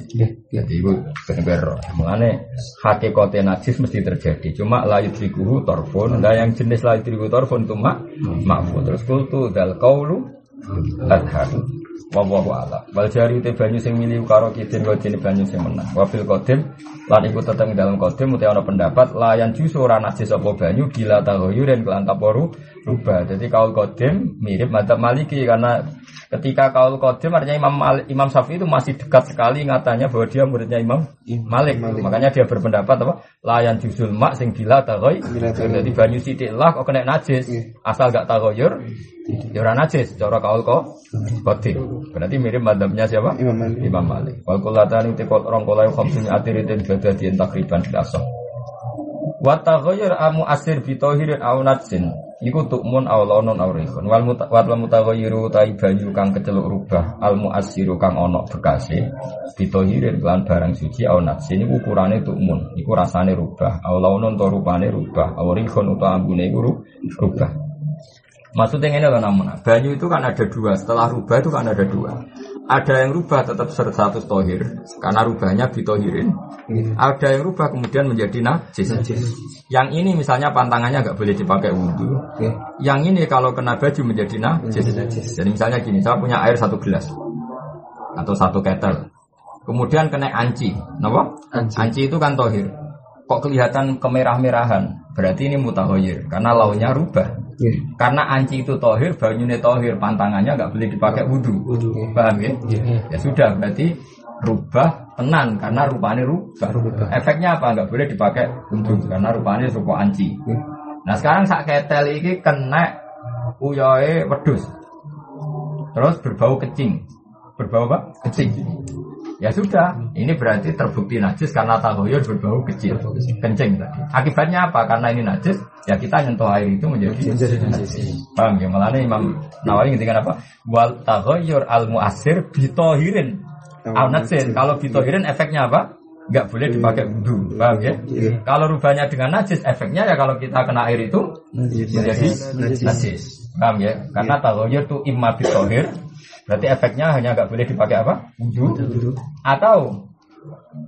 Jadi itu benar Mengenai hakikatnya najis mesti terjadi. Cuma layu trikuhu torfon. Nah yang jenis layu trikuhu torfon itu mak makfu. Terus kultu dal kaulu adhar. Wallahu a'lam. Wal jari te banyu sing milih karo kidin kok banyu sing menang. Wafil kodim lan iku teteng dalam kodim uti ana pendapat layan jusu ora najis apa banyu gila tahoyuren kelan taporu rubah. Jadi kaul kodim mirip madzhab Maliki karena ketika kaul kodim artinya Imam Imam Syafi'i itu masih dekat sekali ngatanya bahwa dia muridnya Imam Malik. Makanya dia berpendapat apa? Layan jusul mak sing gila tahoy. Jadi banyu sithik lah kok kena najis. Asal gak tahoyur ya ora najis cara kaul kok kodim. Berarti mirip madhabnya siapa? Imam Malik. Imam Malik. Wal kulatani te kot rong kolai khamsun atiritin badadien takriban bilasah. Wa taghayyur amu asir bi tahirin au natsin. Iku tukmun aw launon aw rihun. Wal wal mutaghayyiru tai banyu kang keceluk rubah al muassiru kang ono bekase bi tahirin kelan barang suci au natsin iku ukurane tukmun. Iku rasane rubah. Aw launon to rupane rubah. Aw rihun utawa ambune iku ru- rubah. Maksudnya ini loh namun banyu itu kan ada dua. Setelah rubah itu kan ada dua. Ada yang rubah tetap 100 tohir karena rubahnya bitohirin. Ada yang rubah kemudian menjadi najis. Yang ini misalnya pantangannya nggak boleh dipakai wudhu. Yang ini kalau kena baju menjadi najis. Jadi misalnya gini, saya punya air satu gelas atau satu ketel. Kemudian kena anci, kenapa? Anci. itu kan tohir. Kok kelihatan kemerah-merahan? Berarti ini mutahoyir karena launya rubah. Karena anci itu tohir, banyunya tohir, pantangannya nggak boleh dipakai wudhu. Paham ya? Ya sudah, berarti rubah tenan karena rupanya rubah. Efeknya apa? Nggak boleh dipakai wudhu karena rupanya rupa anci. Nah sekarang sak ketel ini kena uyoe wedus. Terus berbau kecing. Berbau apa? Kecing. Ya sudah, ini berarti terbukti najis karena tahoyur berbau kecil, kencing tadi. Akibatnya apa? Karena ini najis, ya kita nyentuh air itu menjadi najis. Paham ya? Malah Imam Nawawi ngintikan apa? Wal tahoyur al muasir bitohirin al najis. Kalau bitohirin efeknya apa? Gak boleh dipakai wudhu, paham ya? Kalau rubahnya dengan najis, efeknya ya kalau kita kena air itu menjadi najis. Paham ya? Karena tahoyur itu imma bitohir, Berarti efeknya hanya nggak boleh dipakai apa? Wudhu atau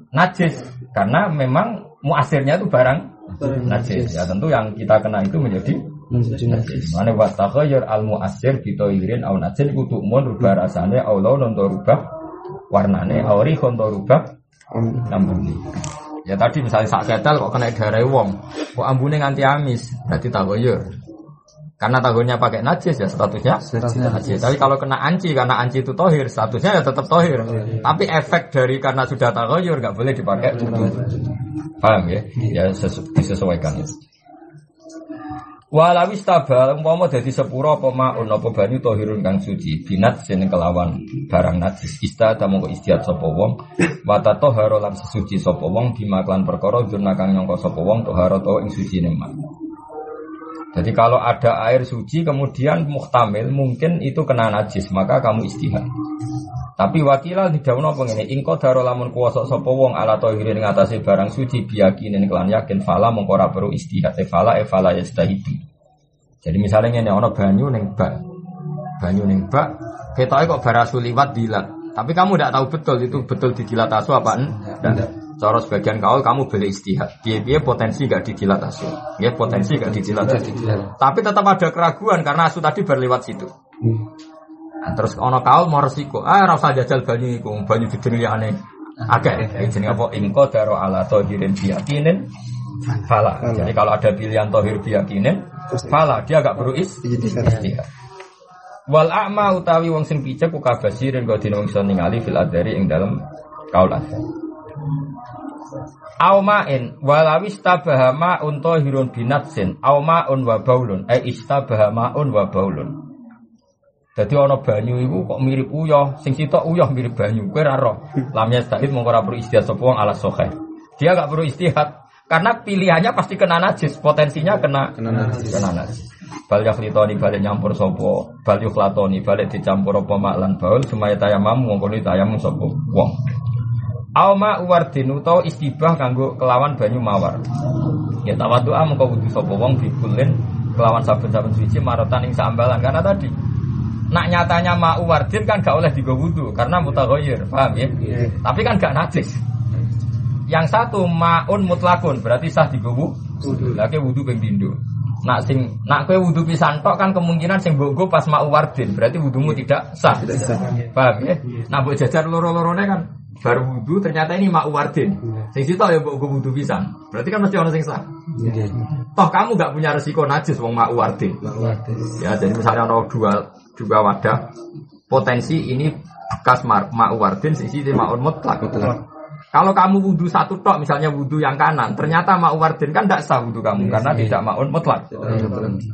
najis karena memang muasirnya itu barang najis. Ya tentu yang kita kena itu menjadi najis. Mane wa takhayyur al mu'assir bi tayyirin aw najin kudu mun rubah rasane aw laun untuk rubah warnane aw rihun rubah ambune. Ya tadi misalnya sak ketel kok kena darah wong, kok ambune nganti amis, berarti takhayyur. Karena tahunnya pakai najis ya statusnya najis. Tapi kalau kena anci karena anci itu tohir, statusnya ya tetap tohir. Tapi efek dari karena sudah tagoyur nggak boleh dipakai wudhu. Paham ya? Ya sesu- disesuaikan. Walawis tabal umpama dadi sepura apa maun apa banyu tohirun kang suci binat sing kelawan barang najis ista ta mongko istiad sapa wong wa tatahara lan sesuci sapa wong bima klan perkara durna kang nyangka sapa wong tohara to ing sucine mak jadi kalau ada air suci kemudian muhtamil mungkin itu kena najis maka kamu istihad. Tapi wakilah tidak apa ngene ingko daro lamun kuwasa sapa wong ala tahirin ngatasi barang suci biyakinin kelan yakin fala mongko ora perlu istihad e fala e fala yastahidu. Jadi misalnya ngene ana banyu ning bak. Banyu ning bak ketoke kok barasu liwat dilat. Tapi kamu tidak tahu betul itu betul didilat asu apa enggak. Cara sebagian kaul kamu boleh istihad. Dia potensi gak didilat asu. Ya potensi gak didilat asu. Tapi tetap ada keraguan karena asu tadi berlewat situ. Nah, terus ono kaul mau resiko. Ah rasa jajal banyu iku, banyu dijenengi aneh. Agak jeneng apa ingko daro ala tohirin biyakinin fala. Jadi kalau ada pilihan tohir biyakinin fala dia agak perlu is- istihad. Wal a'ma utawi wong sing picek ku kabasirin kok dina wong iso ningali fil adari ing dalam kaul. Au ma'in walawi istabaha ma'un tahirun binatsin au ma'un wa baulun ai istabaha ma'un wa baulun. Dadi ana banyu iku kok mirip uyah, sing sitok uyah mirip banyu. Kowe ora roh. Lam yastahid mongko ora perlu istihad sapa wong ala sahih. Dia gak perlu istihad karena pilihannya pasti kena najis, potensinya kena Kena najis. kena najis. Bal yakhlitoni balik nyampur sapa, bal yukhlatoni balik dicampur apa mak lan baul semaya tayamam mongko ni tayamum sapa wong. Auma uwardin utawa istibah kanggo kelawan banyu mawar. Ya tawadhu'a mengko wudu sapa wong bikulin kelawan saben-saben suci marotan ing sambalan karena tadi nak nyatanya ma'u wardin kan gak oleh digo wudu karena mutaghayyir, paham ya? Tapi kan gak najis. Yang satu ma'un mutlakun berarti sah digo wudu. Lagi wudu ping. Nak sing nak kowe wudu pisan tok kan kemungkinan sing mbok pas ma'u wardin berarti wudumu tidak sah. Paham ya? Nah mbok jajar loro-lorone kan baru wudu ternyata ini ma'u wardin. Sing sitok ya mbok wudu pisan. Berarti kan mesti ono sing sah. Toh kamu gak punya resiko najis wong ma'u wardin. Ya, jadi misalnya ada dua dua wadah potensi ini bekas ma'u wardin sisi di ma'un mutlak. Kalau kamu wudhu satu tok misalnya wudhu yang kanan, ternyata ma'u wardin kan tidak sah wudhu kamu karena tidak ma'un mutlak.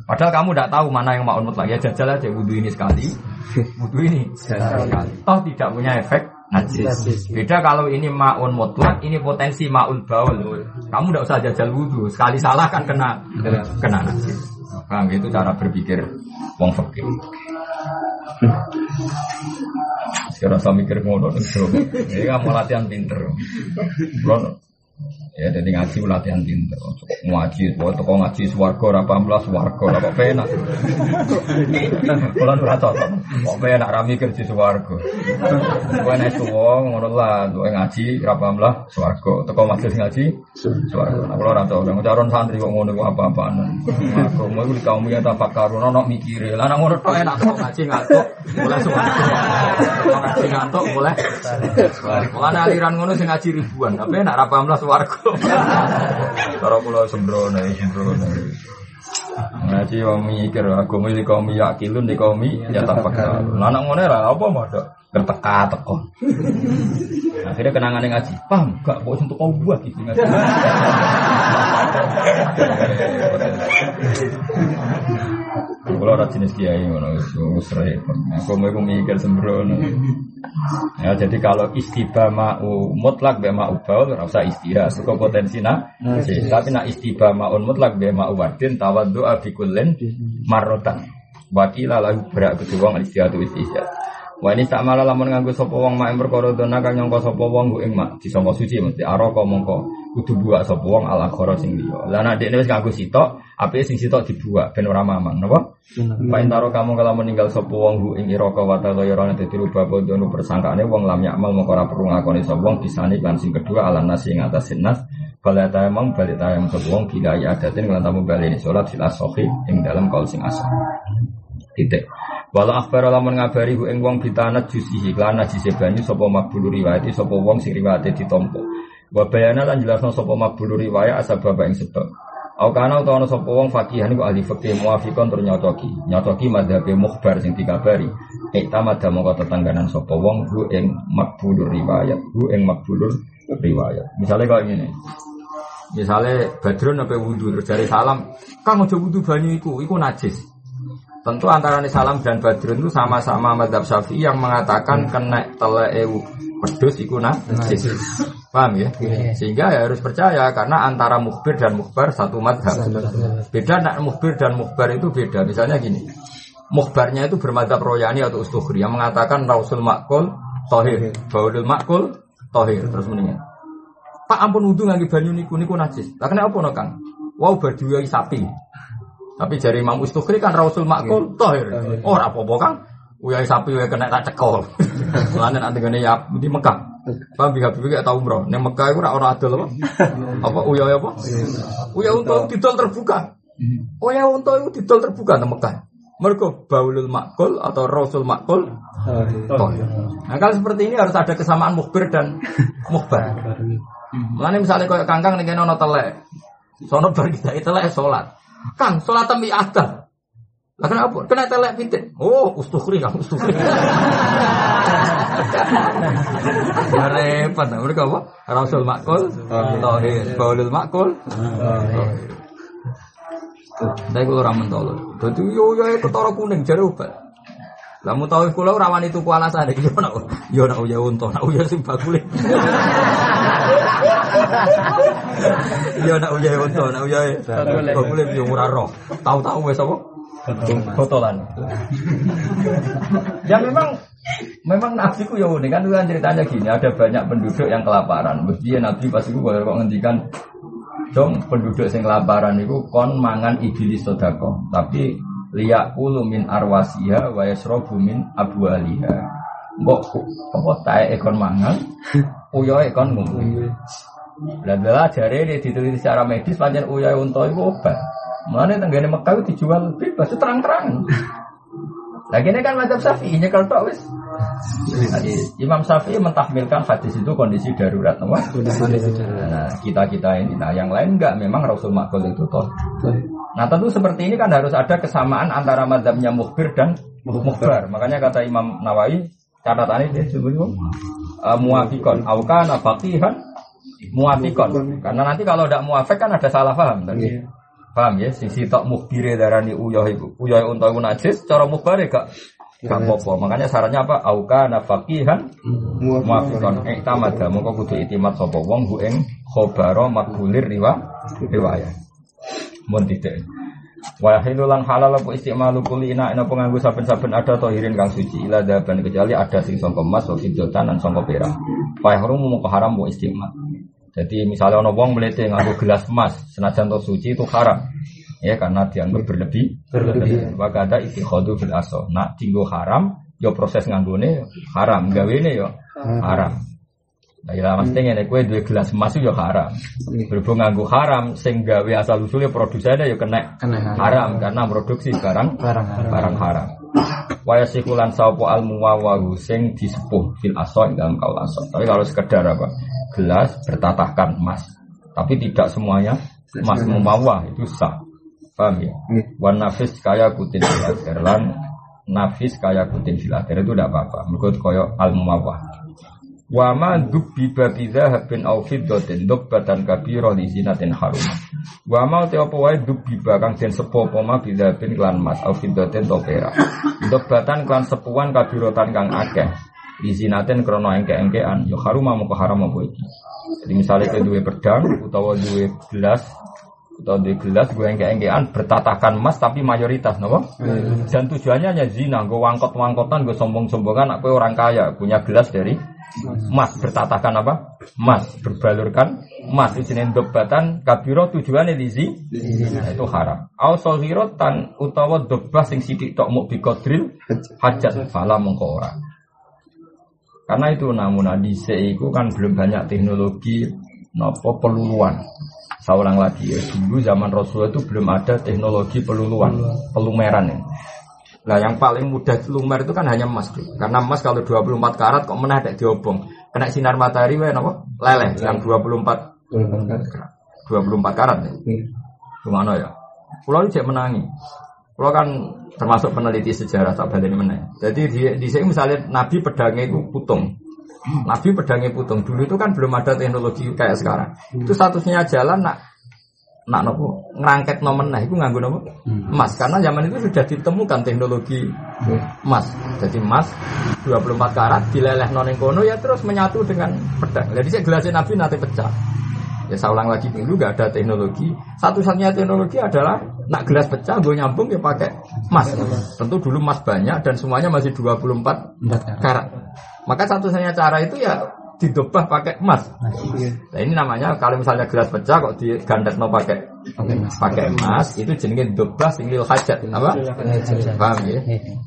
Padahal kamu tidak tahu mana yang ma'un mutlak ya jajal aja wudhu ini sekali, wudhu ini sekali. Toh tidak punya efek najis. Beda kalau ini ma'un mutlak, ini potensi ma'ul baul. Kamu tidak usah jajal wudhu, sekali salah kan kena kena najis. Paham itu cara berpikir wong fakir. Sekarang saya mikir ngono. Ini kamu latihan pinter. Belum. Ya, jadi ngaji latihan pinter. Ngaji, waktu kau ngaji swargo, apa belas swargo, apa penak. Bulan berapa cocok? Kok penak rami kerja swargo. Gue naik suwo, ngono lah. Gue ngaji, apa belas swargo. Teko majelis ngaji, swargo. Nah, kalau rata orang caron santri kok ngono apa apaan. Aku mau di kaum yang tak karun, ono mikir. Lah, ngono tok enak ngaji ngantuk, mulai swargo. Ngaji ngantuk, mulai. Mulai aliran ngono sing ngaji ribuan, tapi enak apa belas swargo. Cara kula sembrono, sembrono. Ngaji wong mikir aku milih kaum yakilun di kaum ya tafakkur. Lah anak ngono ra apa modok terteka teko. Akhirnya kenangan ngaji. Paham gak kok untuk kau buat gitu ngaji. Kalau ora jenis kiai ngono wis repot. Aku mau mikir sembrono. Ya jadi kalau istibah mau mutlak be mau baul ora usah istihad. Suka potensi na. Tapi nak istibah maun mutlak be mau wadin tawaddu abi kullin marrotan. Wakila lahu berak kedua wong istihad istihad. Wah ini tak malah lamun nganggo sapa wong mak perkara dona kang nyangka sapa wong ku ing mak disangka suci mesti araka mongko kudu buak sapa wong ala khara sing liya. Lah nek dekne wis nganggo sitok, apike sing sitok dibuak ben ora mamang, napa? Pak intaro kamu kalau meninggal sapa wong hu ing iraka wa ta ghayra dadi rubah bodono persangkaane wong lam yakmal mongko ora perlu ngakoni sapa wong disani lan sing kedua ala nasi ing atas nas Balik tayamang balik tayamang sapa wong bila ya adatin lan tamu balik ini salat fil asohi ing dalam kaul sing asah. Titik. Walau akhbar lamun ngabari hu ing wong bitanat jusihi lan najise banyu sapa makbulu riwayat sapa wong sing riwayate ditampa. Wa bayana lan jelasno sapa makbulu riwayat bapak ing sebab. Au kana utawa ana sapa wong fakihan iku ahli fikih muafiqon tur nyocoki. Nyocoki madhabe mukhbar sing dikabari. Iktamada mongko tetangganan sapa wong hu ing makbulur riwayat, hu ing makbulur riwayat. Misalnya kayak gini. Misalnya Badrun apa wudhu terus salam, kang ojo wudhu banyu iku, iku najis. Tentu antara salam dan Badrun itu sama-sama madhab syafi'i yang mengatakan kena tele ewu pedus iku najis. Paham ya? Sehingga ya harus percaya karena antara mukbir dan mukbar satu madhab. Beda nak mukbir dan mukbar itu beda. Misalnya gini, mukbarnya itu bermadhab royani atau ustukhri yang mengatakan rausul makul tohir, baulul makul tohir terus mendingan. Pak ampun wudhu nganggo banyu niku niku najis. Lah kenapa ono Kang? Wow berdua sapi. Tapi jari Imam Ustukhri kan Rasul Makul tohir. Oh apa-apa Kang. Uyai sapi uyai kena tak cekol. Mulane nanti ngene ya di Mekah. Paham biga biga gak tau umroh. Ning Mekah iku ora ora adol apa? Apa uyai apa? Uyai untuk didol terbuka. Uyai untuk itu didol terbuka nang Mekah. Mergo baulul makul atau Rasul Makul tohir. Nah kalau seperti ini harus ada kesamaan mukbir dan mukbar. Mulane misalnya koyo kangkang ning kene ana telek. Sono bar kita telek salat. Kang, salat tembi ada. Lah kenapa? Kena telek. Oh, ustukhri kang ustukhri. Ya repot, mereka apa? Rasul makul, tauhid, baulul makul. Tapi gue orang mentol. Jadi yo yo kuning jare obat. Lah mau tahu kula ora wani tuku alasane yo nak yo nak uya unta, nak uya sing bakule. Yo nak uya unta, nak uya bakule yo ora roh. Tahu-tahu wis apa? Botolan. ya memang memang nafsiku ya unik kan kan ceritanya gini ada banyak penduduk yang kelaparan. Mesti Nabi pas itu kalau kok ngendikan Dong penduduk yang kelaparan itu kon mangan iblis sodako, tapi liyak min arwasiha wa yasrobu min abwaliha. Mbok apa tae ekon mangan, uyo ekon ngumpi. Lah jare ini diteliti secara medis pancen uyo unta iku obat. Mulane tenggane Mekah itu dijual bebas terang-terangan. Lagi ini kan macam Syafi'i nyekel tok wis. Imam Syafi'i mentahmilkan hadis itu kondisi darurat. Nah, kita kita ini, nah yang lain enggak, memang Rasul Makul itu toh. Nah tentu seperti ini kan harus ada kesamaan antara madhabnya mukhbir dan mukhbar. Makanya kata Imam Nawawi, catatan ini disebut uh, muafikon, aukana faqihan muafikon. Karena nanti kalau tidak muafik kan ada salah paham. Tadi. Paham ya? Sisi tok mukhbire darani uyah iku. Uyah unta iku najis, cara mukhbar gak gak apa-apa. Makanya syaratnya apa? Auka nafaqihan muafiqan iktamada. Mongko kudu itimat sapa wong hu ing khabara makbulir riwa riwayat. Mun tidak. Wa hilulan halal apa istimalu kulli ina ina penganggu saben-saben ada tohirin kang suci ila daban kecuali ada sing sangka emas wa fidotan lan sangka perak. Fa harum mung haram wa istimal. Jadi misalnya ono wong melete nganggo gelas emas, senajan to suci itu haram. Ya karena dianggap berlebih. Berlebih. Maka ada ittikhadu fil aso. Nah, tinggo haram, yo proses nganggone haram, gawene yo haram. Nah, ya mesti ngene kowe duwe gelas emas yo haram. Berhubung nganggo haram sing gawe asal usulnya produsennya yo kena, haram karena produksi barang barang haram. Barang haram. Waya sikulan sapa al muwawahu sing disepuh fil aso dalam kaul aso. Tapi kalau sekedar apa? Gelas bertatahkan emas. Tapi tidak semuanya emas mumawah itu sah. Paham ya? Wan nafis kaya kutin fil lan nafis kaya kutin fil itu tidak apa-apa. Menurut koyo al mumawah. Wa ma dubbi babi dhahabin aw fiddatin dubbatan kabira li zinatin harum. Wa ma te apa wae bakang den sepo apa ma bidhabin klan mas aw fiddatin to perak. Dubbatan klan sepuan kabiratan kang akeh. Li zinatin krana engke-engkean ya harum mau haram apa iki. Jadi misalnya ke duwe pedang utawa duwe gelas atau di gelas gue engke-engkean bertatakan emas tapi mayoritas nopo dan tujuannya hanya zina gue wangkot wangkotan gue sombong sombongan aku orang kaya punya gelas dari emas bertatakan apa? Emas berbalurkan. Emas di sini dobatan kabiro tujuannya di nah, itu haram. Au tan utawa dobah sing sidik tok mau bikodril hajat fala mengko karena itu namun di itu kan belum banyak teknologi nopo peluluan. Saya ulang lagi ya, dulu zaman Rasul itu belum ada teknologi peluluan, pelumeran ya. Nah yang paling mudah lumer itu kan hanya emas tuh. Karena emas kalau 24 karat kok menah ada diobong. Kena sinar matahari wae napa? Leleh yang 24 24 karat ya. Gimana ya? Pulau ini cek menangi. Pulau kan termasuk peneliti sejarah tak balik mana. Jadi di, di sini misalnya Nabi pedangnya itu putung. Nabi pedangnya putung. Dulu itu kan belum ada teknologi kayak sekarang. Itu statusnya jalan nak nak nopo ngerangket nomen nah itu nganggo nopo? Emas karena zaman itu sudah ditemukan teknologi emas jadi emas 24 karat dileleh noning kono ya terus menyatu dengan pedang. Jadi saya gelasnya nabi nanti pecah. Ya saya ulang lagi dulu gak ada teknologi. Satu-satunya teknologi adalah nak gelas pecah gue nyambung ya pakai emas tentu dulu emas banyak dan semuanya masih 24 karat. Maka satu-satunya cara itu ya didobah pakai emas. Nah ini namanya kalau misalnya gelas pecah kok digandet no pakai pakai emas itu jenenge dobah singlil hajat apa? Paham ya?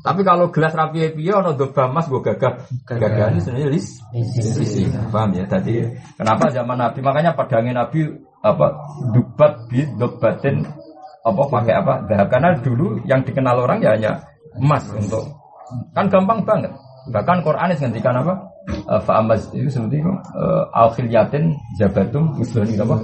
Tapi kalau gelas rapi piye ono dobah emas gue gagah gagah ini sebenarnya lis sisi. Paham ya? Tadi kenapa zaman Nabi makanya pedangnya Nabi apa dubat bi dobatin apa pakai apa? Nah, karena dulu yang dikenal orang ya hanya emas untuk kan gampang banget. Bahkan Quran ngendikan apa? Uh, fa'amaz itu seperti itu. Uh, al-khilyatin jabatum usulani apa?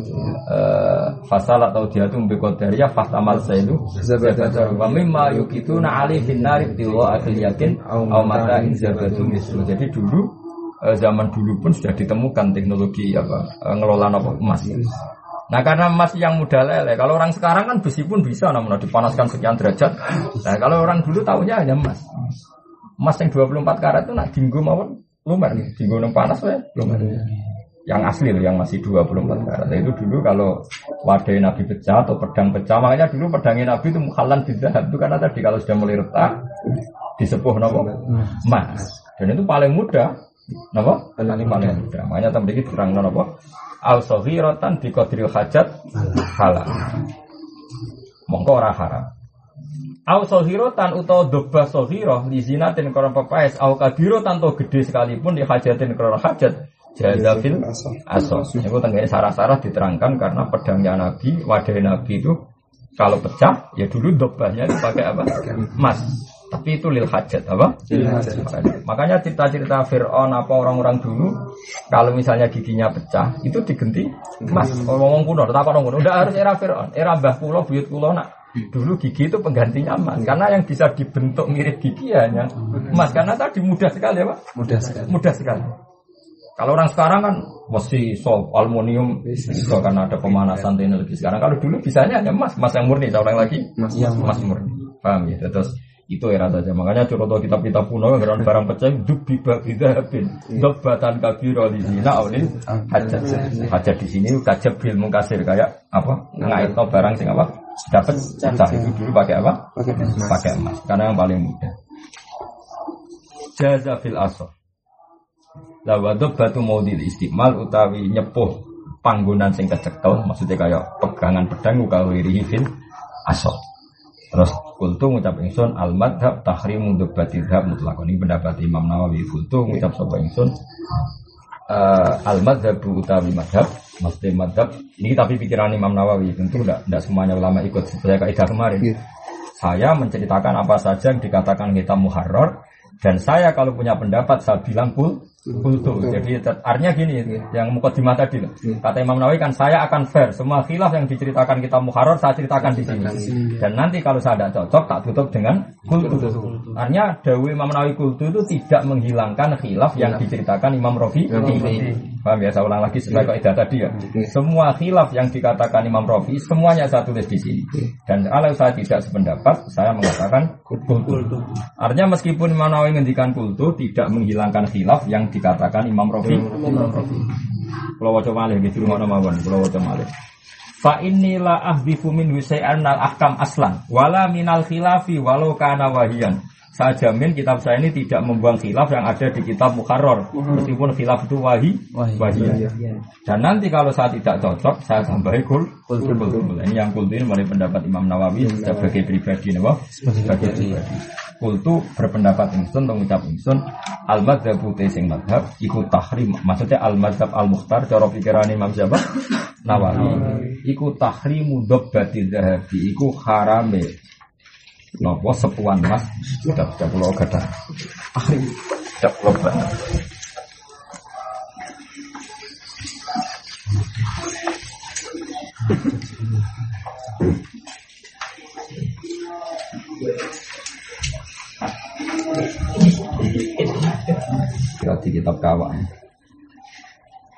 Uh, fasal atau diatum biqadariyah fahtamal sailu zabatum wa mimma yukituna ali finnari tiwa al-khilyatin au mata'in jabatum usul jadi dulu zaman dulu pun sudah ditemukan teknologi apa ngelola apa emas. Nah karena emas yang mudah lele, kalau orang sekarang kan besi pun bisa namun dipanaskan sekian derajat. Nah kalau orang dulu tahunya hanya emas. Emas yang 24 karat itu nak dinggo mawon lumer di gunung panas ya. Lumer. Yang asli loh yang masih 24 karat. Itu dulu kalau wadah nabi pecah atau pedang pecah makanya dulu pedangnya nabi itu mukhalan tidak itu karena tadi kalau sudah mulai retak disepuh nopo? Emas. Dan itu paling mudah. Nopo? Paling paling mudah. Makanya tadi terang nopo al sohirotan di kodril hajat halal. Mongko ora haram Au sohirotan utawa dobah sohiroh li zinatin krono pepaes au kabiro tanto gede sekalipun di hajatin krono hajat jazafil asos. Itu tengganya sarah-sarah diterangkan karena pedangnya Nabi, wadah Nabi itu kalau pecah ya dulu dobahnya itu pakai apa? Emas. Tapi itu lil hajat apa? Makanya cerita-cerita Fir'aun apa orang-orang dulu kalau misalnya giginya pecah itu digenti emas. Ngomong kuno, tak kuno, udah harus era Fir'aun, era Mbah Kulo, buyut Kulo nak Dulu gigi itu penggantinya emas karena yang bisa dibentuk mirip gigi hanya emas karena tadi mudah sekali ya pak. Mudah sekali. Mudah sekali. Kalau orang sekarang kan mesti so aluminium itu karena ada pemanasan teknologi sekarang. Kalau dulu bisanya hanya emas, emas yang murni. Ulang lagi, emas, emas murni. Paham ya? Terus itu era saja. Makanya contoh kitab-kitab kuno yang barang pecah dubi babi dhabin dobatan kabiro di sini. Nah, ini hajat hajat di sini kajab bil mungkasir kayak apa? Ngait barang sing apa? Dapat pecah itu dulu pakai apa? Pakai emas. Karena yang paling mudah. Jaza fil asor. Lawadub batu maudil istimal utawi nyepuh panggonan sing kecekel maksudnya kayak pegangan pedang ukawiri fil asor. Terus kultu ngucap ingsun al madhab tahrimu debatil hab mutlak ini pendapat Imam Nawawi kultu ngucap sapa ingsun uh, al madhab utawi madhab mesti madhab ini tapi pikiran Imam Nawawi tentu tidak tidak semuanya ulama ikut saya kaidah kemarin yeah. saya menceritakan apa saja yang dikatakan kita muharrar dan saya kalau punya pendapat saya bilang kul kultu. Jadi artinya gini, yang mukadimah tadi loh. Kata Imam Nawawi kan saya akan fair. Semua khilaf yang diceritakan kita muharrar saya ceritakan di sini. Dan nanti kalau saya tidak cocok tak tutup dengan kultu. Artinya Dawi Imam Nawawi kultu itu tidak menghilangkan khilaf yang diceritakan Imam Rofi. Paham ya? Saya ulang lagi sebagai kaidah tadi ya. Semua khilaf yang dikatakan Imam Rofi semuanya saya tulis di sini. Dan kalau saya tidak sependapat, saya mengatakan kultu. Artinya meskipun Imam Nawawi ngendikan kultu tidak menghilangkan khilaf yang dikatakan Imam Rafi. Imam Rafi. Kalau wajah malih gitu rumah mawon, kalau wajah malih. Fa inilah ahdifu min al ahkam aslan wala minal khilafi walau kana wahiyan saya jamin kitab saya ini tidak membuang khilaf yang ada di kitab Mukarrar. Meskipun khilaf itu wahi, wahi. Dan nanti kalau saya tidak cocok, saya tambahi kul, kul, kul, kul. Ini yang kul ini mulai pendapat Imam Nawawi sebagai pribadi, nih, sebagai pribadi. Kul itu berpendapat ingsun, mengucap ingsun, al madhab sing madhab, ikut tahrim. Maksudnya al madhab al mukhtar, cara pikiran Imam siapa? Nawawi. Iku tahrimu dobbati dahabi, iku harame Nopo sepuan mas sudah sudah pulau gada. Sudah pulau banget. di kitab kawan.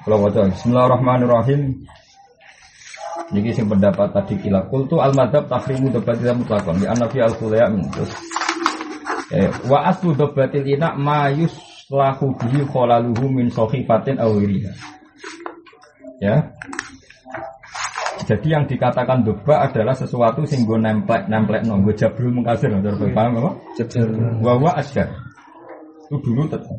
Kalau baca Bismillahirrahmanirrahim. Niki sing pendapat tadi kila tu al madhab tahrimu debat tidak mutlakon di anafi al kuliah terus eh, wa aslu debatil ina ma yuslahu bihi kholaluhu min sohifatin awiriha ya jadi yang dikatakan doba adalah sesuatu sing gue nemplek nemplek nonggo jabrul mengkasir paham apa? Jabrul. Wawa asyar. Itu dulu tetap.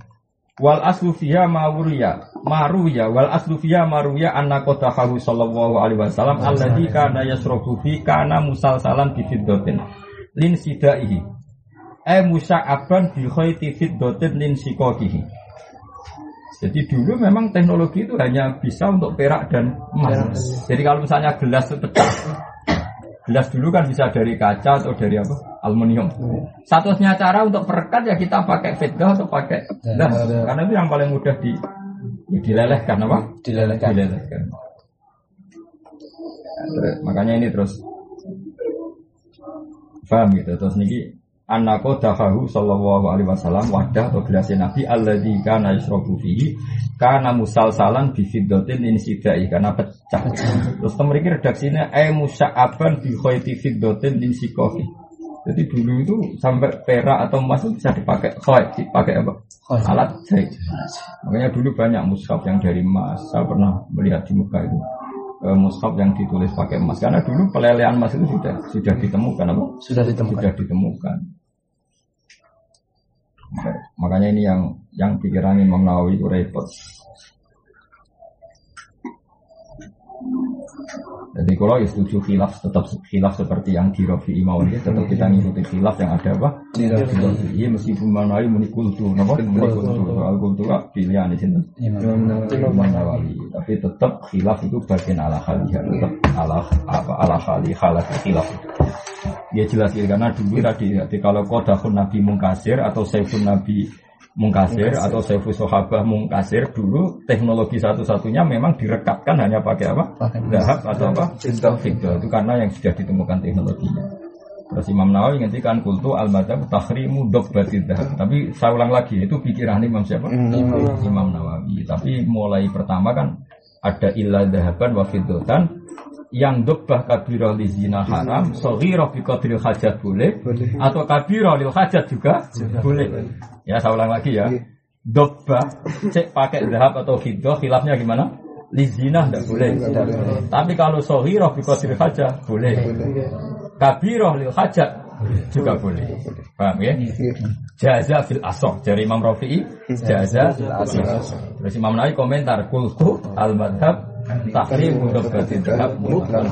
Wal aslu fiha mawuriya maruya wal aslu fiha maruya anna qatahu sallallahu alaihi wasallam alladzi kana yasrafu fi kana musalsalan bi fiddatin lin sidaihi e musa'aban bi khayti fiddatin lin sikokihi jadi dulu memang teknologi itu hanya bisa untuk perak dan emas. Jadi kalau misalnya gelas pecah, gelas dulu kan bisa dari kaca atau dari apa? aluminium. Satunya cara untuk perekat ya kita pakai fitdah atau pakai das, karena itu yang paling mudah di ya dilelehkan apa? Dilelehkan. Dilelehkan. Nah, makanya ini terus paham gitu terus niki anako dafahu sallallahu alaihi wasallam wadah atau gelasnya nabi alladzi kana yasrabu fihi kana musalsalan bi fiddatin insidai karena pecah terus memiliki redaksinya ay musa'aban bi khayti fiddatin insikofi jadi dulu itu sampai perak atau emas itu bisa dipakai khayd, dipakai apa? Alat jahit. Makanya dulu banyak mushaf yang dari emas. Saya pernah melihat di muka itu e, mushaf yang ditulis pakai emas. Karena dulu pelelehan emas itu sudah sudah ditemukan apa? Sudah ditemukan. Sudah ditemukan. Makanya ini yang yang pikiran Imam Nawawi itu repot. Jadi kalau ya setuju khilaf tetap khilaf seperti yang di Rafi Imam ini tetap kita ngikuti khilaf yang ada apa? Di Rafi. Iya meskipun mana muni kultu, nama muni kultu, soal kultu pilihan di sini. Tapi tetap khilaf itu bagian ala khaliyah, tetap ala apa ala khalih halal khilaf. Dia jelas karena dulu tadi, kalau kodahun Nabi Mungkasir atau Saifun Nabi mungkasir atau sefu sohabah mungkasir dulu teknologi satu-satunya memang direkatkan hanya pakai apa? Dahab atau apa? Fiddah. Itu karena yang sudah ditemukan teknologinya. Terus Imam Nawawi ngendikan kultu al madhab tahrimu dahab. Tapi saya ulang lagi itu pikiran Imam siapa? Imam, Imam Nawawi. Tapi mulai pertama kan ada ilah dahaban wa fiddotan yang dobah kabiro li zina haram, sohiro bi qadril hajat boleh, atau kabiro lil hajat juga boleh. Ya saya ulang lagi ya. Iya. Dobah cek pakai zahab atau fiddah khilafnya gimana? Li zina tidak boleh. Tapi kalau sohiro bi qadril hajat boleh. Kabiro lil hajat juga boleh. Paham ya? Jaza fil asok dari Imam Rafi'i jaza fil asok. Terus Imam Nawawi komentar kultu al madhab tahrim untuk bertindak mutlak